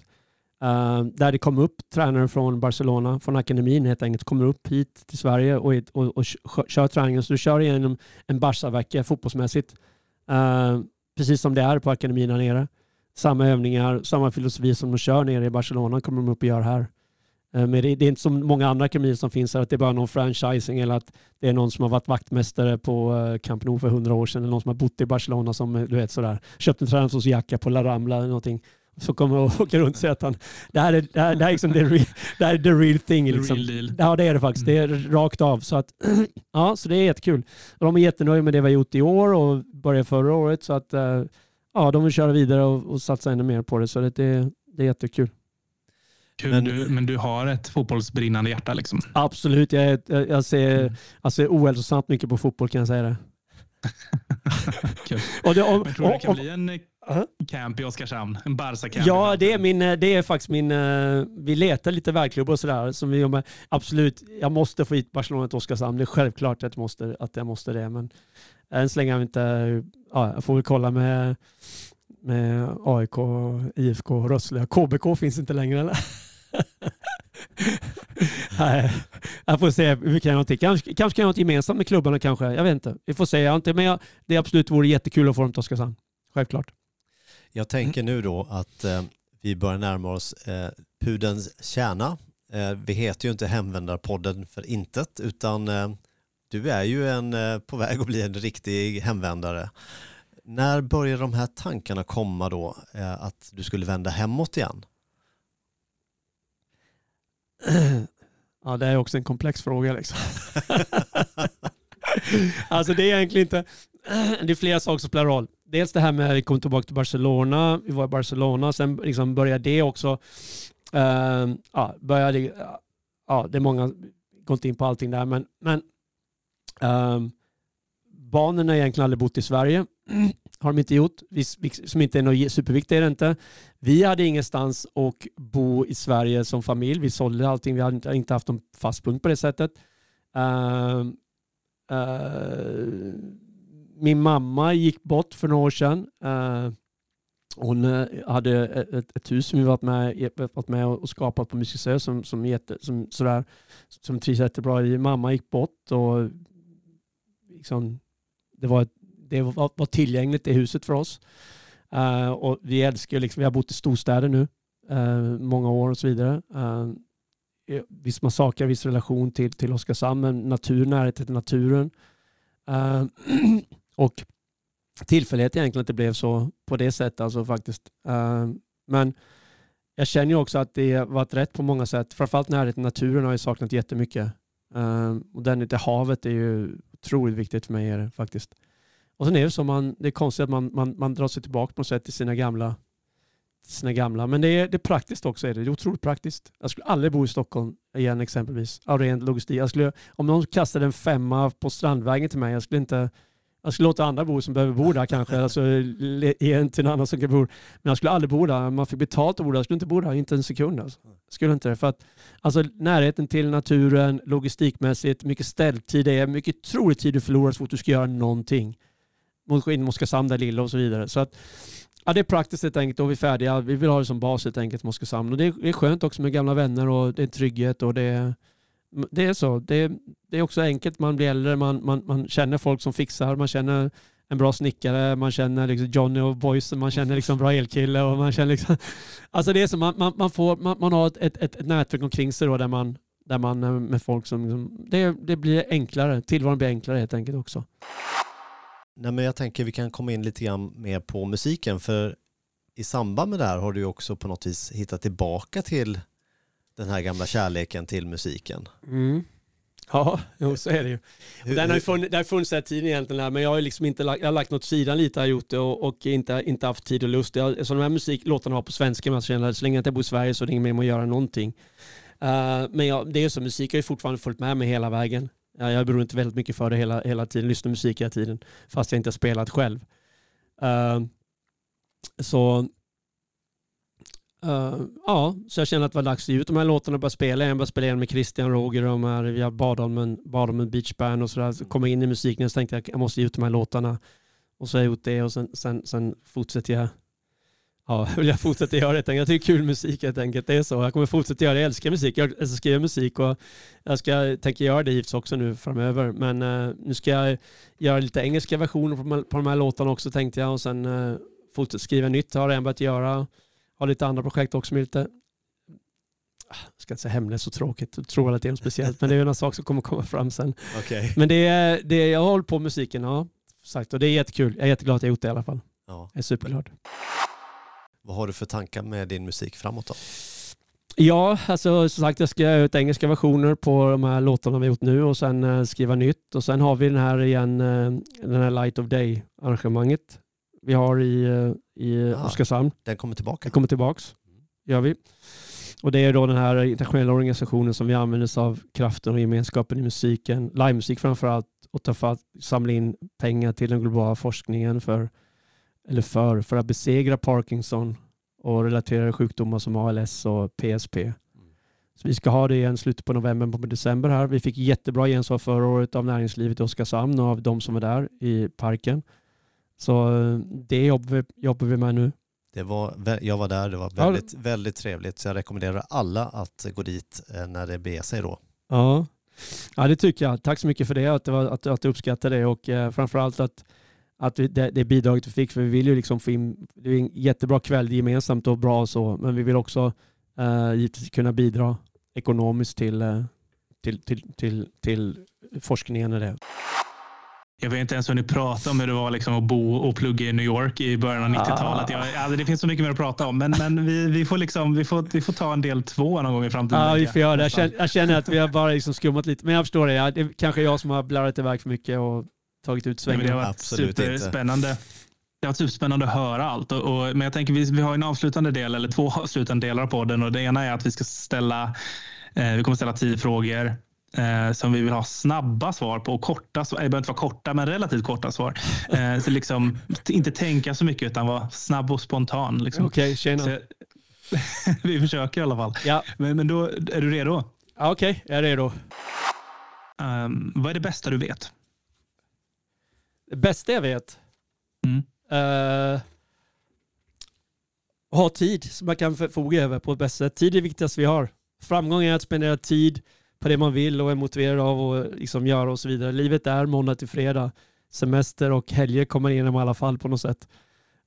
Uh, där det kom upp tränare från Barcelona, från akademin helt enkelt, kommer upp hit till Sverige och, och, och kör träningen. Så du kör igenom en Barca-vecka fotbollsmässigt. Uh, precis som det är på akademin här nere. Samma övningar, samma filosofi som de kör nere i Barcelona kommer de upp och gör här. Uh, men det, det, är inte som många andra akademier som finns här, att det är bara någon franchising eller att det är någon som har varit vaktmästare på Camp Nou för hundra år sedan eller någon som har bott i Barcelona som du vet sådär, köpt en träningsjacka på La Rambla eller någonting som kommer och åker runt och säger att han, det här är, det här, det här är, liksom the, real, det här är the real thing. The liksom. real ja det är det faktiskt. Mm. Det är rakt av. Så, att, ja, så det är jättekul. Och de är jättenöjda med det vi har gjort i år och började förra året. Så att, eh, ja, de vill köra vidare och, och satsa ännu mer på det. Så det, det, det är jättekul. Men du, men du har ett fotbollsbrinnande hjärta liksom? Absolut. Jag, jag, jag ser, mm. jag ser ohälsosamt mycket på fotboll kan jag säga det. och det, och, men tror du det kan och, bli en uh-huh. camp i Oskarshamn? En Barca-camp? Ja, det är, min, det är faktiskt min... Eh, vi letar lite världsklubbar och sådär. Som vi. Absolut, jag måste få hit Barcelona till Oskarshamn. Det är självklart att jag måste, att jag måste det. Men än så länge har vi inte... Ja, jag får väl kolla med, med AIK, IFK, Rössle. KBK finns inte längre eller? Nej, jag får se hur vi kan göra någonting. Kanske, kanske kan göra något gemensamt med klubbarna kanske. Jag vet inte. Vi får se. Jag inte, men jag, det absolut vore jättekul att få dem till Oskarshamn. Självklart. Jag tänker nu då att eh, vi börjar närma oss eh, pudens kärna. Eh, vi heter ju inte Hemvändarpodden för intet utan eh, du är ju en, eh, på väg att bli en riktig hemvändare. När börjar de här tankarna komma då eh, att du skulle vända hemåt igen? Ja, det är också en komplex fråga. Liksom. alltså det är egentligen inte... Det är flera saker som spelar roll. Dels det här med att vi kom tillbaka till Barcelona. Vi var i Barcelona. Sen liksom började det också... Uh, ja, började, ja, det är många... Går inte in på allting där, men... men ehm, um, barnen har egentligen aldrig bott i Sverige. har de inte gjort. Vi, som inte är något superviktigt är det inte. Vi hade ingenstans att bo i Sverige som familj. Vi sålde allting. Vi hade inte haft någon fast punkt på det sättet. Uh, uh, min mamma gick bort för några år sedan. Uh, hon eh, hade ett, ett, hus som vi varit med, varit med och skapat på Musikö som, som, jätte, som, sådär, som trivs jättebra i. Mamma gick bort och liksom, det var det var, var tillgängligt det huset för oss. Uh, och vi älskar liksom, vi har bott i storstäder nu uh, många år och så vidare. Uh, Eh, viss massaker, viss relation till, till Oskarshamn, men natur, närhet till naturen. Uh, och tillfällighet egentligen att det blev så på det sättet alltså faktiskt. Uh, men jag känner ju också att det varit rätt på många sätt. Framförallt närhet till naturen har jag saknat jättemycket. Uh, och den till havet är ju otroligt viktigt för mig är det faktiskt. Och sen är det så, man, det är konstigt att man, man, man drar sig tillbaka på något sätt till sina gamla, sina gamla. Men det är, det är praktiskt också. Är det. det är otroligt praktiskt. Jag skulle aldrig bo i Stockholm igen exempelvis. Av ren logistik. Jag skulle, om någon kastade en femma på Strandvägen till mig, jag skulle inte jag skulle låta andra bo som behöver bo där kanske. Alltså ge en till en annan som kan bo Men jag skulle aldrig bo där. Man fick betalt att bo där. Jag skulle inte bo där, inte en sekund. Alltså. Skulle inte det. För att, alltså, närheten till naturen, logistikmässigt, mycket ställtid. Det är mycket otroligt tid du förlorar så fort du ska göra någonting mot in Oskarshamn där lilla och så vidare. Så att, ja, det är praktiskt helt enkelt och vi är färdiga. Vi vill ha det som bas helt enkelt Oskarshamn. Och det är, det är skönt också med gamla vänner och det är trygghet och det är, det är så. Det är, det är också enkelt. Man blir äldre, man, man, man känner folk som fixar, man känner en bra snickare, man känner liksom Johnny och Boysen, man känner liksom bra elkille och man känner liksom... Alltså det är så, man, man, man, får, man, man har ett, ett, ett nätverk omkring sig då där man, Där man eh, med folk som, liksom, det, det blir enklare, tillvaron blir enklare helt enkelt också. Nej, men jag tänker vi kan komma in lite grann mer på musiken för i samband med det här har du också på något vis hittat tillbaka till den här gamla kärleken till musiken. Mm. Ja, jo, så är det ju. Hur- Den har ju funnits, det har funnits hela tiden egentligen, här, men jag har liksom inte lagt, jag har lagt något sidan lite, har gjort det och, och inte, inte haft tid och lust. Jag, så de här musiklåtarna var på svenska, men jag känner så länge jag inte bor i Sverige så är det inget med att göra någonting. Eh, men jag, det är ju så, musik har ju fortfarande följt med mig hela vägen. Ja, jag beror inte väldigt mycket för det hela, hela tiden, lyssnar musik hela tiden, fast jag inte har spelat själv. Uh, så uh, ja, så jag känner att det var dags att ge ut de här låtarna och börja spela Jag började spela igen med Christian Roger och de här, vi har bad om en, bad om en beachband och sådär. Så kom jag in i musiken så tänkte jag att jag måste ge ut de här låtarna. Och så har jag gjort det och sen, sen, sen fortsätter jag Ja, vill jag fortsätta göra det. Jag tycker kul musik helt enkelt. Det är så. Jag kommer fortsätta göra det. Jag älskar musik. Jag älskar skriva musik och jag ska, tänker göra det givetvis också nu framöver. Men eh, nu ska jag göra lite engelska versioner på, på de här låtarna också tänkte jag och sen uh, fortsätta skriva nytt har jag redan börjat göra. Har lite andra projekt också med lite Ah, jag ska inte säga hemligt så tråkigt, jag tror att det är något speciellt, men det är en sak som kommer komma fram sen. Okej. Men det är, det är, jag har hållit på med musiken, ja. Sagt, och det är jättekul. Jag är jätteglad att jag gjort det i alla fall. Ja. Jag är superglad. Vad har du för tankar med din musik framåt då? Ja, alltså som sagt jag ska göra ut engelska versioner på de här låtarna vi gjort nu och sen eh, skriva nytt. Och sen har vi den här igen, eh, den här Light of Day arrangemanget vi har i, eh, i Ah. Oskarshamn. Den kommer tillbaka? Det kommer tillbaks, gör vi. Och det är då den här internationella organisationen som vi använder oss av kraften och gemenskapen i musiken, livemusik framför allt, och ta fatt, samla in pengar till den globala forskningen för, eller för, för att besegra Parkinson och relaterade sjukdomar som ALS och PSP. Så vi ska ha det igen slutet på november, på december här. Vi fick jättebra gensvar förra året av näringslivet i Oskarshamn och av de som var där i parken. Så eh, det jobbar vi, jobbar vi med nu. Det var, jag var där, det var Ja. väldigt, väldigt trevligt. Så jag rekommenderar alla att gå dit eh, när det beger sig då. Ja. ja, det tycker jag. Tack så mycket för det, att, det var, att, att du uppskattar det och eh, framförallt att, att vi, det, det bidraget vi fick, för vi vill ju liksom få in, det är en jättebra kväll gemensamt och bra och så, men vi vill också eh, givetvis kunna bidra ekonomiskt till, eh, till, till, till, till forskningen och det. Jag vet inte ens hur ni pratar om hur det var liksom att bo och plugga i New York i början av 90-talet. Jag, alltså det finns så mycket mer att prata om, men, men vi, vi, får liksom, vi, får, vi får ta en del två någon gång i framtiden. Ja, vi tänker får göra det. Jag känner, jag känner att vi har bara liksom skummat lite, men jag förstår det. Det är kanske jag som har blarrat iväg för mycket och tagit ut men det svängen. har varit inte. superspännande. Det har varit superspännande att höra allt. Och, och, men jag tänker vi, vi har en avslutande del, eller två avslutande delar på den. Och det ena är att vi ska ställa, eh, vi kommer ställa tio frågor eh, som vi vill ha snabba svar på. Och korta, svar- det behöver inte vara korta, men relativt korta svar. Eh, så liksom, inte tänka så mycket utan vara snabb och spontan. Liksom. Okej, tjena. Så, vi försöker i alla fall. Ja, Men, men då, är du redo? ja okej, jag är redo. Um, vad är det bästa du vet? Det bästa jag vet? Mm. Eh, ha tid som man kan förfoga över på ett bästa sätt. Tid är det viktigaste vi har. Framgång är att spendera tid på det man vill och är motiverad av och liksom göra och så vidare. Livet är måndag till fredag. Semester och helger kommer igenom i alla fall på något sätt.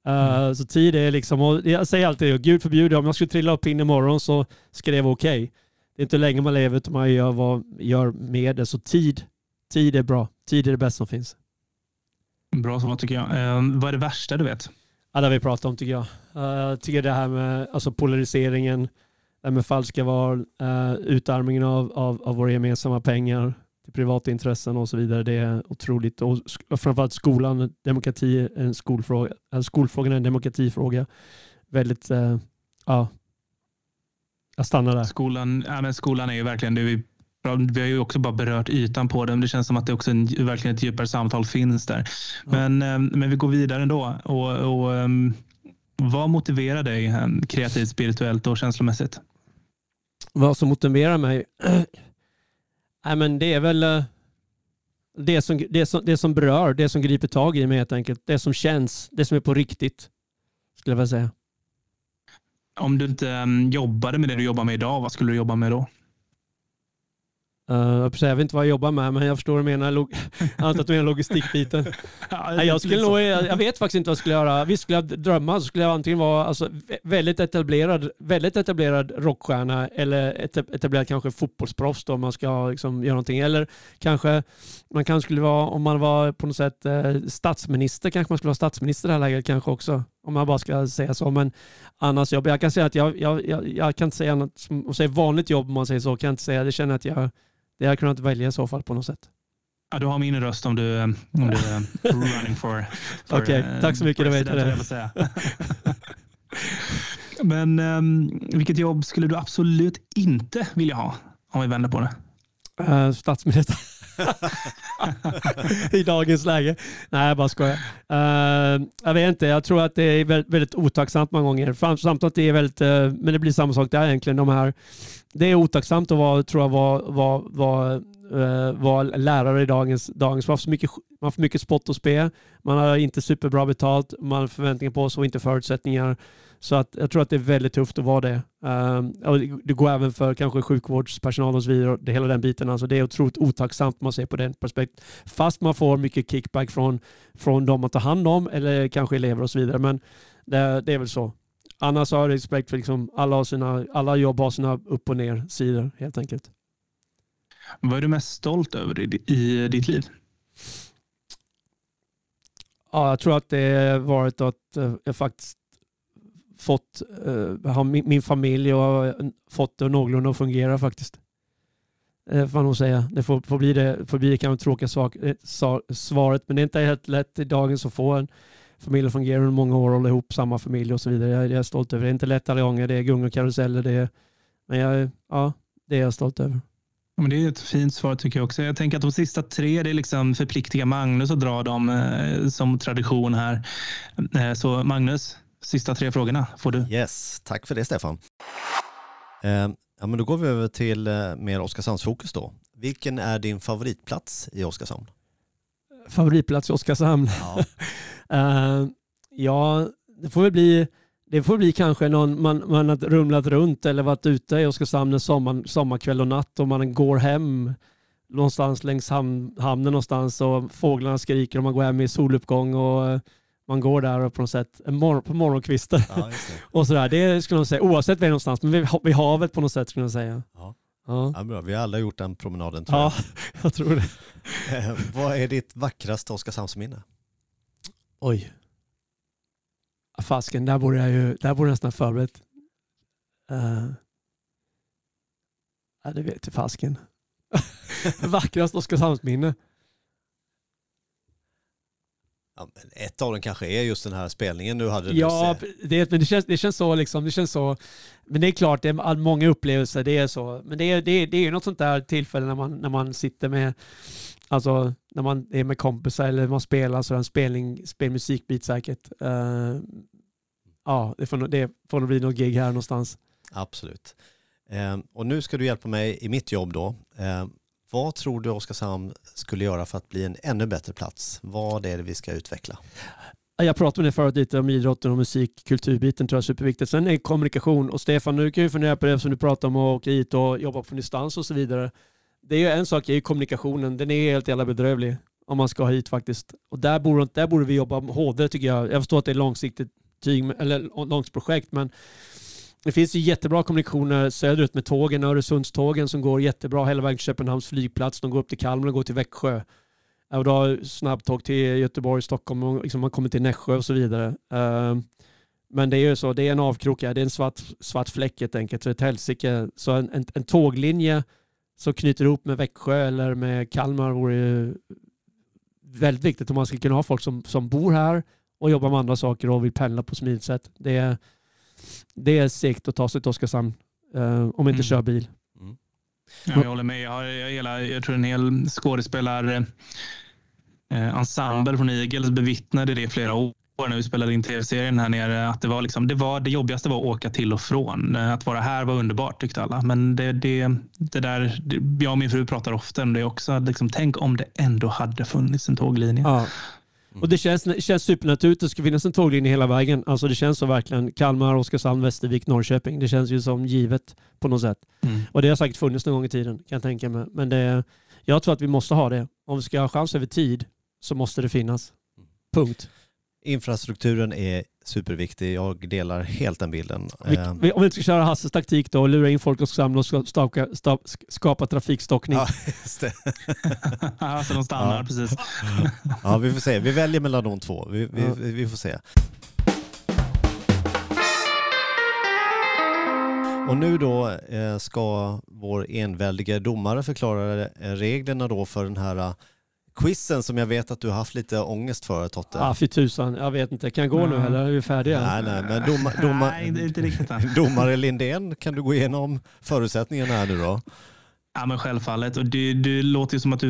Eh, Så tid är liksom, och jag säger alltid Gud förbjude, om jag skulle trilla upp in imorgon så ska det vara okej. Det är inte länge man lever utan man gör, vad, gör med det. Så tid, tid är bra. Tid är det bästa som finns. Bra svar tycker jag. Um, vad är det värsta du vet? Ja, det har vi pratat om tycker jag. Eh, Jag tycker det här med alltså polariseringen, det här med falska val, uh, utarmningen av, av, av våra gemensamma pengar till privata intressen och så vidare. Det är otroligt. Och framförallt skolan, demokrati är en skolfråga. Uh, skolfrågan är en demokratifråga. Väldigt, eh, ja. Jag stannar där. Skolan, ja, men skolan är ju verkligen det vi vi har ju också bara berört ytan på den. Det känns som att det också en, verkligen ett djupare samtal finns där. Men, eh, men vi går vidare ändå. Och, och, ehm, vad motiverar dig eh, kreativt, spirituellt och känslomässigt? Vad som motiverar mig? Nej, men det är väl eh, det som, det, som, det som berör, det som griper tag i mig helt enkelt. Det som känns, det som är på riktigt. Skulle jag vilja säga. Om du inte jobbade med det du jobbar med idag, vad skulle du jobba med då? Uh, jag vet inte vad jag jobbar med, men jag förstår du menar. Log att du menar logistikbiten. ja, jag, skulle nog, jag vet faktiskt inte vad jag skulle göra. Visst skulle jag drömma så skulle jag antingen vara alltså, väldigt, etablerad, väldigt etablerad rockstjärna eller etablerad kanske fotbollsproffs om man ska liksom, göra någonting. Eller kanske man kanske skulle vara, om man var på något sätt eh, statsminister, kanske man skulle vara statsminister i det här läget kanske också. Om man bara ska säga så. Men annars, jag, jag kan säga att jag, jag, jag, jag kan inte säga annat, som att säga vanligt jobb om man säger så, kan jag inte säga. Det känner att jag det hade jag kunnat välja i så fall på något sätt. Ja, du har min röst om du, om du är running for... for Okej, okay, tack så mycket. Det vet jag säga. Men um, vilket jobb skulle du absolut inte vilja ha? Om vi vänder på det. Uh, statsminister. I dagens läge. Nej, jag bara skojar. Uh, jag vet inte, jag tror att det är väldigt, väldigt otacksamt många gånger. Samtidigt att det är väldigt, uh, men det blir samma sak där egentligen. De här, det är otacksamt att vara, tror jag, vara, vara, vara, uh, vara lärare i dagens, dagens man, får mycket, man får mycket spott och spe. Man har inte superbra betalt, man har förväntningar på sig och inte förutsättningar. Så att jag tror att det är väldigt tufft att vara det. Um, det går även för kanske sjukvårdspersonal och så vidare. Det, hela den biten. Alltså det är otroligt otacksamt man ser på den perspektivet. Fast man får mycket kickback från, från de man tar hand om eller kanske elever och så vidare. Men det, det är väl så. Annars har jag respekt för liksom alla, sina, alla jobb har sina upp och ner sidor helt enkelt. Vad är du mest stolt över i, i ditt liv? Ja, jag tror att det varit att eh, jag faktiskt fått eh, har min, min, familj och eh, fått det någorlunda att fungera faktiskt. Eh, får man nog säga. Det får, får bli det, får bli det kanske tråkiga sak, eh, svaret, men det är inte helt lätt i dagens att få en familj att fungera under många år och hålla ihop samma familj och så vidare. Jag, jag är stolt över det. Det är inte lätt alla gånger. Det är gung och karuseller. Det är, men jag, ja, det är jag stolt över. men det är ett fint svar tycker jag också. Jag tänker att de sista tre, det är liksom förpliktiga Magnus att dra dem eh, som tradition här. Eh, så Magnus, Sista tre frågorna får du. Yes, tack för det Stefan. Eh, ja, men då går vi över till eh, mer Oskarshamnsfokus då. Vilken är din favoritplats i Oskarshamn? Favoritplats i Oskarshamn? Ja, uh, ja det får väl bli det får bli kanske någon man, man har rumlat runt eller varit ute i Oskarshamn en sommar, sommarkväll och natt och man går hem någonstans längs ham, hamnen någonstans och fåglarna skriker och man går hem i soluppgång och man går där och på något sätt mor på morgonkvisten. Ja, och sådär. Det skulle jag säga, oavsett var någonstans, men vid, vid havet på något sätt skulle jag säga. Ja. Ja. ja. bra. Vi har alla gjort den promenaden tror ja, jag. jag tror det. Eh, vad är ditt vackraste Oskarshamnsminne? Oj. Fasken, där borde jag ju där borde jag nästan förberett. Uh, ja, det vet jag fasken. Vackraste Oskarshamnsminne. Ja, ett av dem kanske är just den här spelningen du hade. Ja, det, men det känns, det känns så liksom. Det känns så. Men det är klart, det är många upplevelser, det är så. Men det är, det är, det är något sånt där tillfälle när man, när man sitter med, alltså när man är med kompisar eller man spelar så en spelning, spelmusikbit säkert. Uh, ja, det får, det får nog bli något gig här någonstans. Absolut. Uh, och nu ska du hjälpa mig i mitt jobb då. Uh, vad tror du Oskarshamn skulle göra för att bli en ännu bättre plats? Vad är det vi ska utveckla? Jag pratade med dig förut lite om idrotten och musik, kulturbiten tror jag är superviktigt. Sen är kommunikation och Stefan, nu kan ju fundera på det som du pratar om att åka hit och jobba på distans och så vidare. Det är ju en sak, är ju kommunikationen. Den är helt jävla bedrövlig om man ska hit faktiskt. Och där borde, där borde vi jobba hårdare tycker jag. Jag förstår att det är långsiktigt tyg, eller långsiktigt projekt, men det finns ju jättebra kommunikationer söderut med tågen, Öresundstågen som går jättebra hela vägen till Köpenhamns flygplats. De går upp till Kalmar och går till Växjö. Och då har snabbtåg till Göteborg, Stockholm och liksom man kommer till Nässjö och så vidare. Ehm, men det är ju så, det är en avkrok det är en svart, svart fläck helt enkelt, så ett helsike. Så en, en, en tåglinje som knyter ihop med Växjö eller med Kalmar vore ju väldigt viktigt om man ska kunna ha folk som, som bor här och jobbar med andra saker och vill pendla på smidigt sätt. Det är, det är segt att ta sig till Oskarshamn eh, om man inte mm. kör bil. Mm. Ja, jag håller med. Jag, har, jag, hela, jag tror en hel skådespelar eh, ensemble från Eagles bevittnade det i flera år när vi spelade in tv-serien här nere. Att det, var liksom, det, var, det jobbigaste var att åka till och från. Eh, att vara här var underbart tyckte alla. Men det, det, det där, det, jag och min fru pratar ofta om det också. Liksom, tänk om det ändå hade funnits en tåglinje. Ja. Och det känns, känns supernaturligt. Det ska finnas en tåglinje hela vägen. Alltså det känns så verkligen. Kalmar, Oskarshamn, Västervik, Norrköping. Det känns ju som givet på något sätt. Mm. Och det har säkert funnits någon gång i tiden kan jag tänka mig. Men det, jag tror att vi måste ha det. Om vi ska ha chans över tid så måste det finnas. Punkt. Infrastrukturen är superviktig. Jag delar helt den bilden. Vi, Eh, vi, om vi inte ska köra Hasses taktik då, lura in folk och samla och staka, sta, skapa trafikstockning. Ja, just det. Så de stannar Ja. precis. Ja, vi får se. Vi väljer mellan de två. Vi, vi, Ja. vi får se. Och nu då eh, ska vår enväldige domare förklara eh, reglerna då för den här quizen som jag vet att du har haft lite ångest för Totte. Ah, fy tusan, jag vet inte. Kan jag gå nu Ja. eller är vi färdiga? Nej, nej, men doma, doma, Nej, inte- riktigt domare Lindén, kan du gå igenom förutsättningarna här nu då? Ja, men självfallet. Och det, det låter ju som att du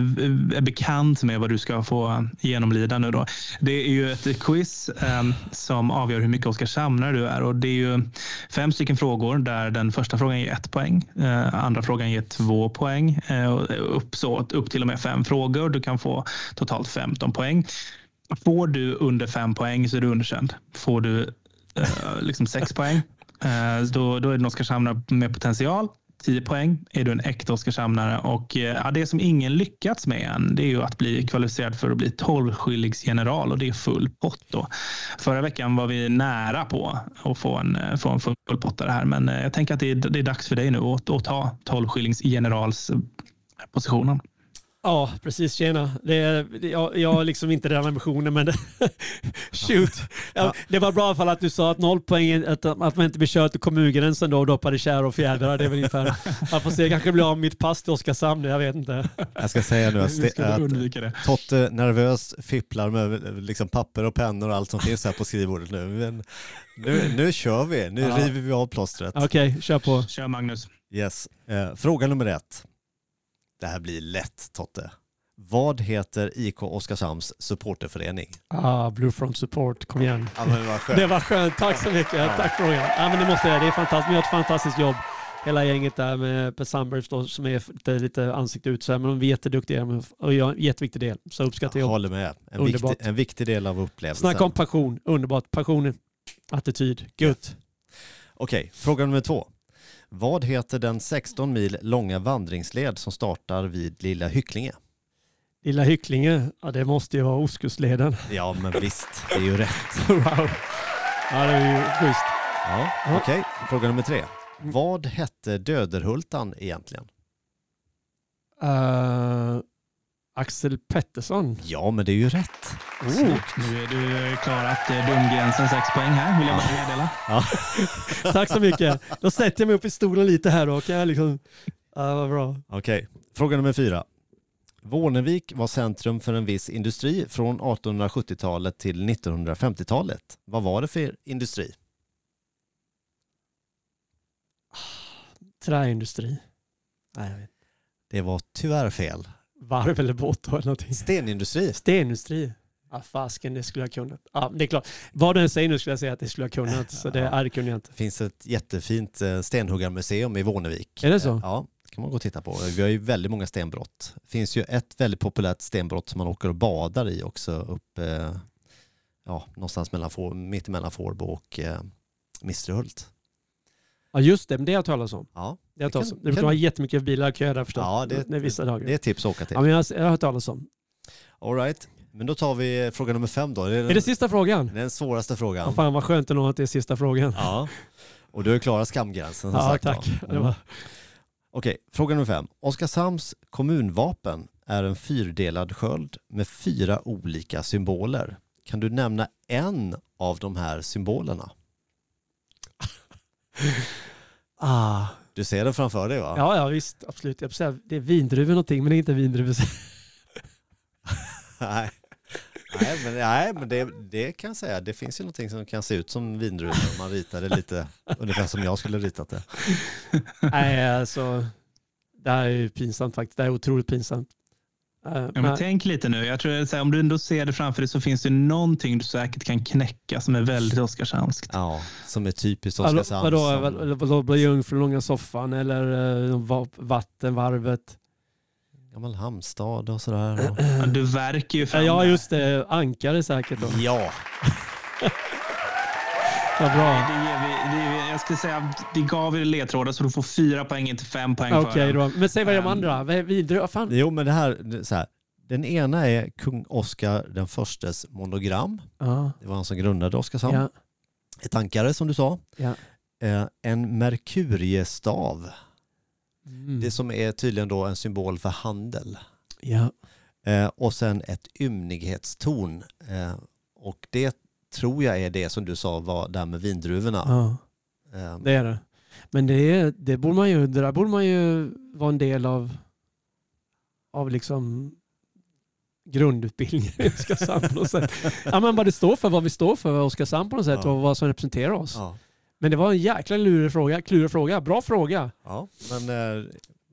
är bekant med vad du ska få genomlida nu. Då. Det är ju ett quiz eh, som avgör hur mycket Oskarshamnare du är. Och det är ju fem stycken frågor där den första frågan ger ett poäng. Eh, andra frågan ger två poäng. Eh, upp, så, upp till och med fem frågor. Du kan få totalt 15 poäng. Får du under fem poäng så är du underkänd. Får du eh, liksom sex poäng eh, då, då är det en Oskarshamnare med potential. 10 poäng är du en äkta Oskarshamnare och eh, ja, det som ingen lyckats med än det är ju att bli kvalificerad för att bli tolvskillingsgeneral och det är full pott då. Förra veckan var vi nära på att få en, eh, få en full pottare här men eh, jag tänker att det är, det är dags för dig nu att, att ta tolvskillingsgeneralspositionen. positionen. Ja, precis. Tjena. Det är, jag, jag har liksom inte den ambitionen, men det, shoot. Ja, det var bra fall att du sa att noll poäng, att, att man inte blir körd till kommungränsen då och doppar i kärr och fjädrar. Det är väl ungefär. Jag får se, jag kanske blir av med mitt pass till Oskarshamn, jag vet inte. Jag ska säga nu att, att. Totte nervöst fipplar med liksom papper och pennor och allt som finns här på skrivbordet nu. Men nu, nu kör vi, nu Ja. river vi av plåstret. Okej, kör på. Kör Magnus. Yes. Eh, fråga nummer ett. Det här blir lätt Totte. Vad heter IK Oskarshamns supporterförening? Ah, Blue Front Support, kom igen. Ja, men vad skönt. Det var skönt, tack så mycket. Tack för frågan. Ja, men det måste jag, det är fantastiskt. Vi gör ett fantastiskt jobb. Hela gänget där med Per Sandbergs då, som är lite, lite ansikte ut, så här, men de är jätteduktiga och gör en jätteviktig del. Så uppskattar Jag jag. håller med. En Underbart. viktig, en viktig del av upplevelsen. Snacka om passion, underbart. Passion, attityd, gött. Okej, fråga nummer två. Vad heter den 16 mil långa vandringsled som startar vid Lilla Hycklinge? Lilla Hycklinge, ja det måste ju vara Oskustleden. Ja, men visst, det är ju rätt. wow. Ja det är ju schysst. Ja, Ja. Okej, fråga nummer tre. Vad hette Döderhultan egentligen? Uh, Axel Pettersson. Ja, men det är ju rätt. Oh. Nu är du klarat eh, domgränsen 6 poäng här vill jag bara meddela. Tack så mycket. Då sätter jag mig upp i stolen lite här då. Kan jag liksom... Ja, vad bra. Okej, fråga nummer fyra. Vårnevik var centrum för en viss industri från 1870-talet till 1950-talet. Vad var det för industri? Träindustri. Nej, jag vet. Det var tyvärr fel. Varv eller båt eller någonting. Stenindustri. Stenindustri. Ja, fasken, det skulle jag kunnat. Ja, det är klart. Vad du än säger nu skulle jag säga att det skulle jag kunnat. Så det, ja, det kunde jag inte. Det finns ett jättefint eh, stenhuggarmuseum i Vårnevik. Är det så? Ja, det kan man gå och titta på. Vi har ju väldigt många stenbrott. Det finns ju ett väldigt populärt stenbrott som man åker och badar i också upp eh, ja, någonstans mellan, mitt emellan Fårbo och eh, Misterhult. Ja, just det. Men det har jag talat om. Ja, Det, har Det om. det brukar vara jättemycket bilar och köer där förstås. ja det, det är vissa dagar. det är tips att åka till. Ja, men jag, jag har hört talas om. All right. men då tar vi fråga nummer fem då. Det är den, Är det sista frågan? den svåraste frågan. Ja, fan vad skönt ändå att det är sista frågan. Ja. Och du har klarat skamgränsen som Ja, sagt. tack. Det var... Okej, fråga nummer fem. Oskarshamns kommunvapen är en fyrdelad sköld med fyra olika symboler. Kan du nämna en av de här symbolerna? Ah. Du ser den framför dig va? Ja, ja visst. Absolut. Jag säga, det är vindruvor någonting, men det är inte vindruvor. Nej. Nej, men, nej, men det, det kan jag säga. Det finns ju någonting som kan se ut som vindruvor om man ritar det lite ungefär som jag skulle ritat det. Nej, alltså. Det här är ju pinsamt faktiskt. Det här är otroligt pinsamt. Eh, Ja, men tänk lite nu. Jag tror att om du ändå ser det framför dig så finns det någonting du säkert kan knäcka som är väldigt Oskarshamnskt. Ja, som är typiskt Vadå, Oskarshamn. vadå, som- vadå, vadå jungfrun långa soffan eller uh, vattenvarvet? gammal hamnstad och sådär. Och... Ja, Du verkar ju fram Ja, just det. Ankare säkert då. Ja, Vad bra. Det ger vi, det ger vi, jag skulle säga det gav er ledtrådar så du får fyra poäng, inte fem poäng Okej för den. då. Men säg vad är de Ehm. andra? Vad är Vidare? Vad fan? jo men det här, det- så här. Den ena är kung Oscar den förstes monogram. Ja. Det var han som grundade Oskarshamn. Ja. Ett ankare som du sa. Ja. Eh, en merkuriestav. Mm. Det som är tydligen då en symbol för handel. ja. Eh, och sen ett ymnighetstorn. Eh, och det tror jag är det som du sa var där med vindruvorna. ja. Eh, Det är det. Men det, det, borde man ju, det där borde man ju vara en del av, av liksom grundutbildningen i Oskarshamn på något sätt. Ja, men vad det står för, vad vi står för, Oskarshamn på något sätt Ja. och vad som representerar oss. ja. Men det var en jäkla lurig fråga, klurig fråga. Bra fråga. ja, men, eh,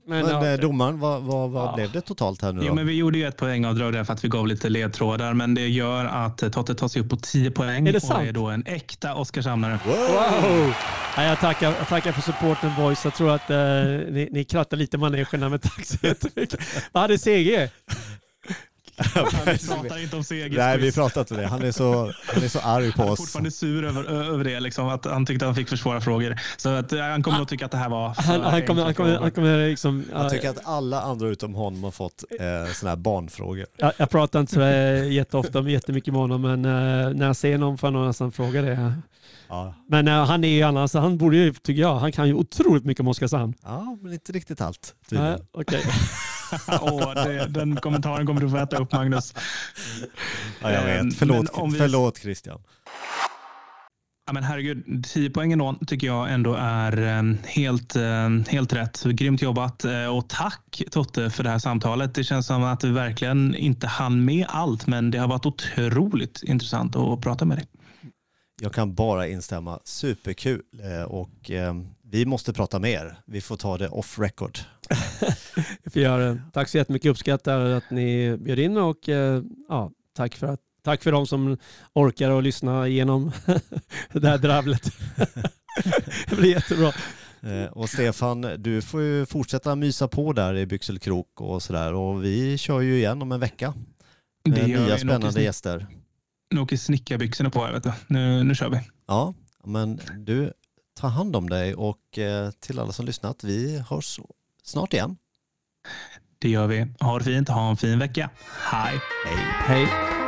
Men, men ja, eh, domaren, vad, vad, vad Ja. blev det totalt här nu Jo, då? men vi gjorde ju ett poängavdrag där för att vi gav lite ledtrådar, men det gör att eh, Totte tar sig upp på 10 poäng Är det och sant? är då en äkta Oskarshamnare. Wow! Ja, jag, tackar, jag tackar för supporten boys. Jag tror att eh, ni, ni krattar lite i manegen men tack så jättemycket. Vad hade CG? Vi pratar inte om seger. Nej, vi pratar inte det. Han är så, han är så arg på Han är oss. fortfarande sur över, över det, liksom, att han tyckte att han fick för svåra frågor. Så att, eh, han kommer nog tycka att det här var för Han, han, kommer, han, kommer, han kommer liksom... Han tycker att alla andra utom honom har fått eh, såna här barnfrågor. jag, jag pratar inte så eh, jätteofta om jättemycket med honom men eh, när jag ser någon får jag nog nästan fråga det. Ja. Men eh, han är ju annars, han borde ju, tycker jag, han kan ju otroligt mycket om Oskarshamn. ja, men inte riktigt allt. Nej, tydligen. okej. Åh, det, den kommentaren kommer du få äta upp, Magnus. Ja, jag Eh, vet. Förlåt, men om vi- förlåt Christian. Ja, men herregud, 10 poäng ändå tycker jag ändå är eh, helt, eh, helt rätt. Grymt jobbat eh, och tack Totte för det här samtalet. Det känns som att vi verkligen inte hann med allt, men det har varit otroligt intressant att prata med dig. Jag kan bara instämma. Superkul. Eh, och eh, vi måste prata mer. Vi får ta det off record. Jag får göra det. Tack så jättemycket, uppskattar att ni bjöd in och eh, ja, tack för att Tack för de som orkar att lyssna igenom det här dravlet. det blir jättebra. Eh, och Stefan, du får ju fortsätta mysa på där i Byxelkrok och sådär. Och vi kör ju igen om en vecka. Med Det gör vi. nya spännande gäster. Nu åker snickarbyxorna på här, vet du. Nu, nu kör vi. Ja, men du, ta hand om dig och eh, till alla som lyssnat, vi hörs snart igen. Det gör vi. Ha det fint. Ha en fin vecka. Hej! Hej! Hej.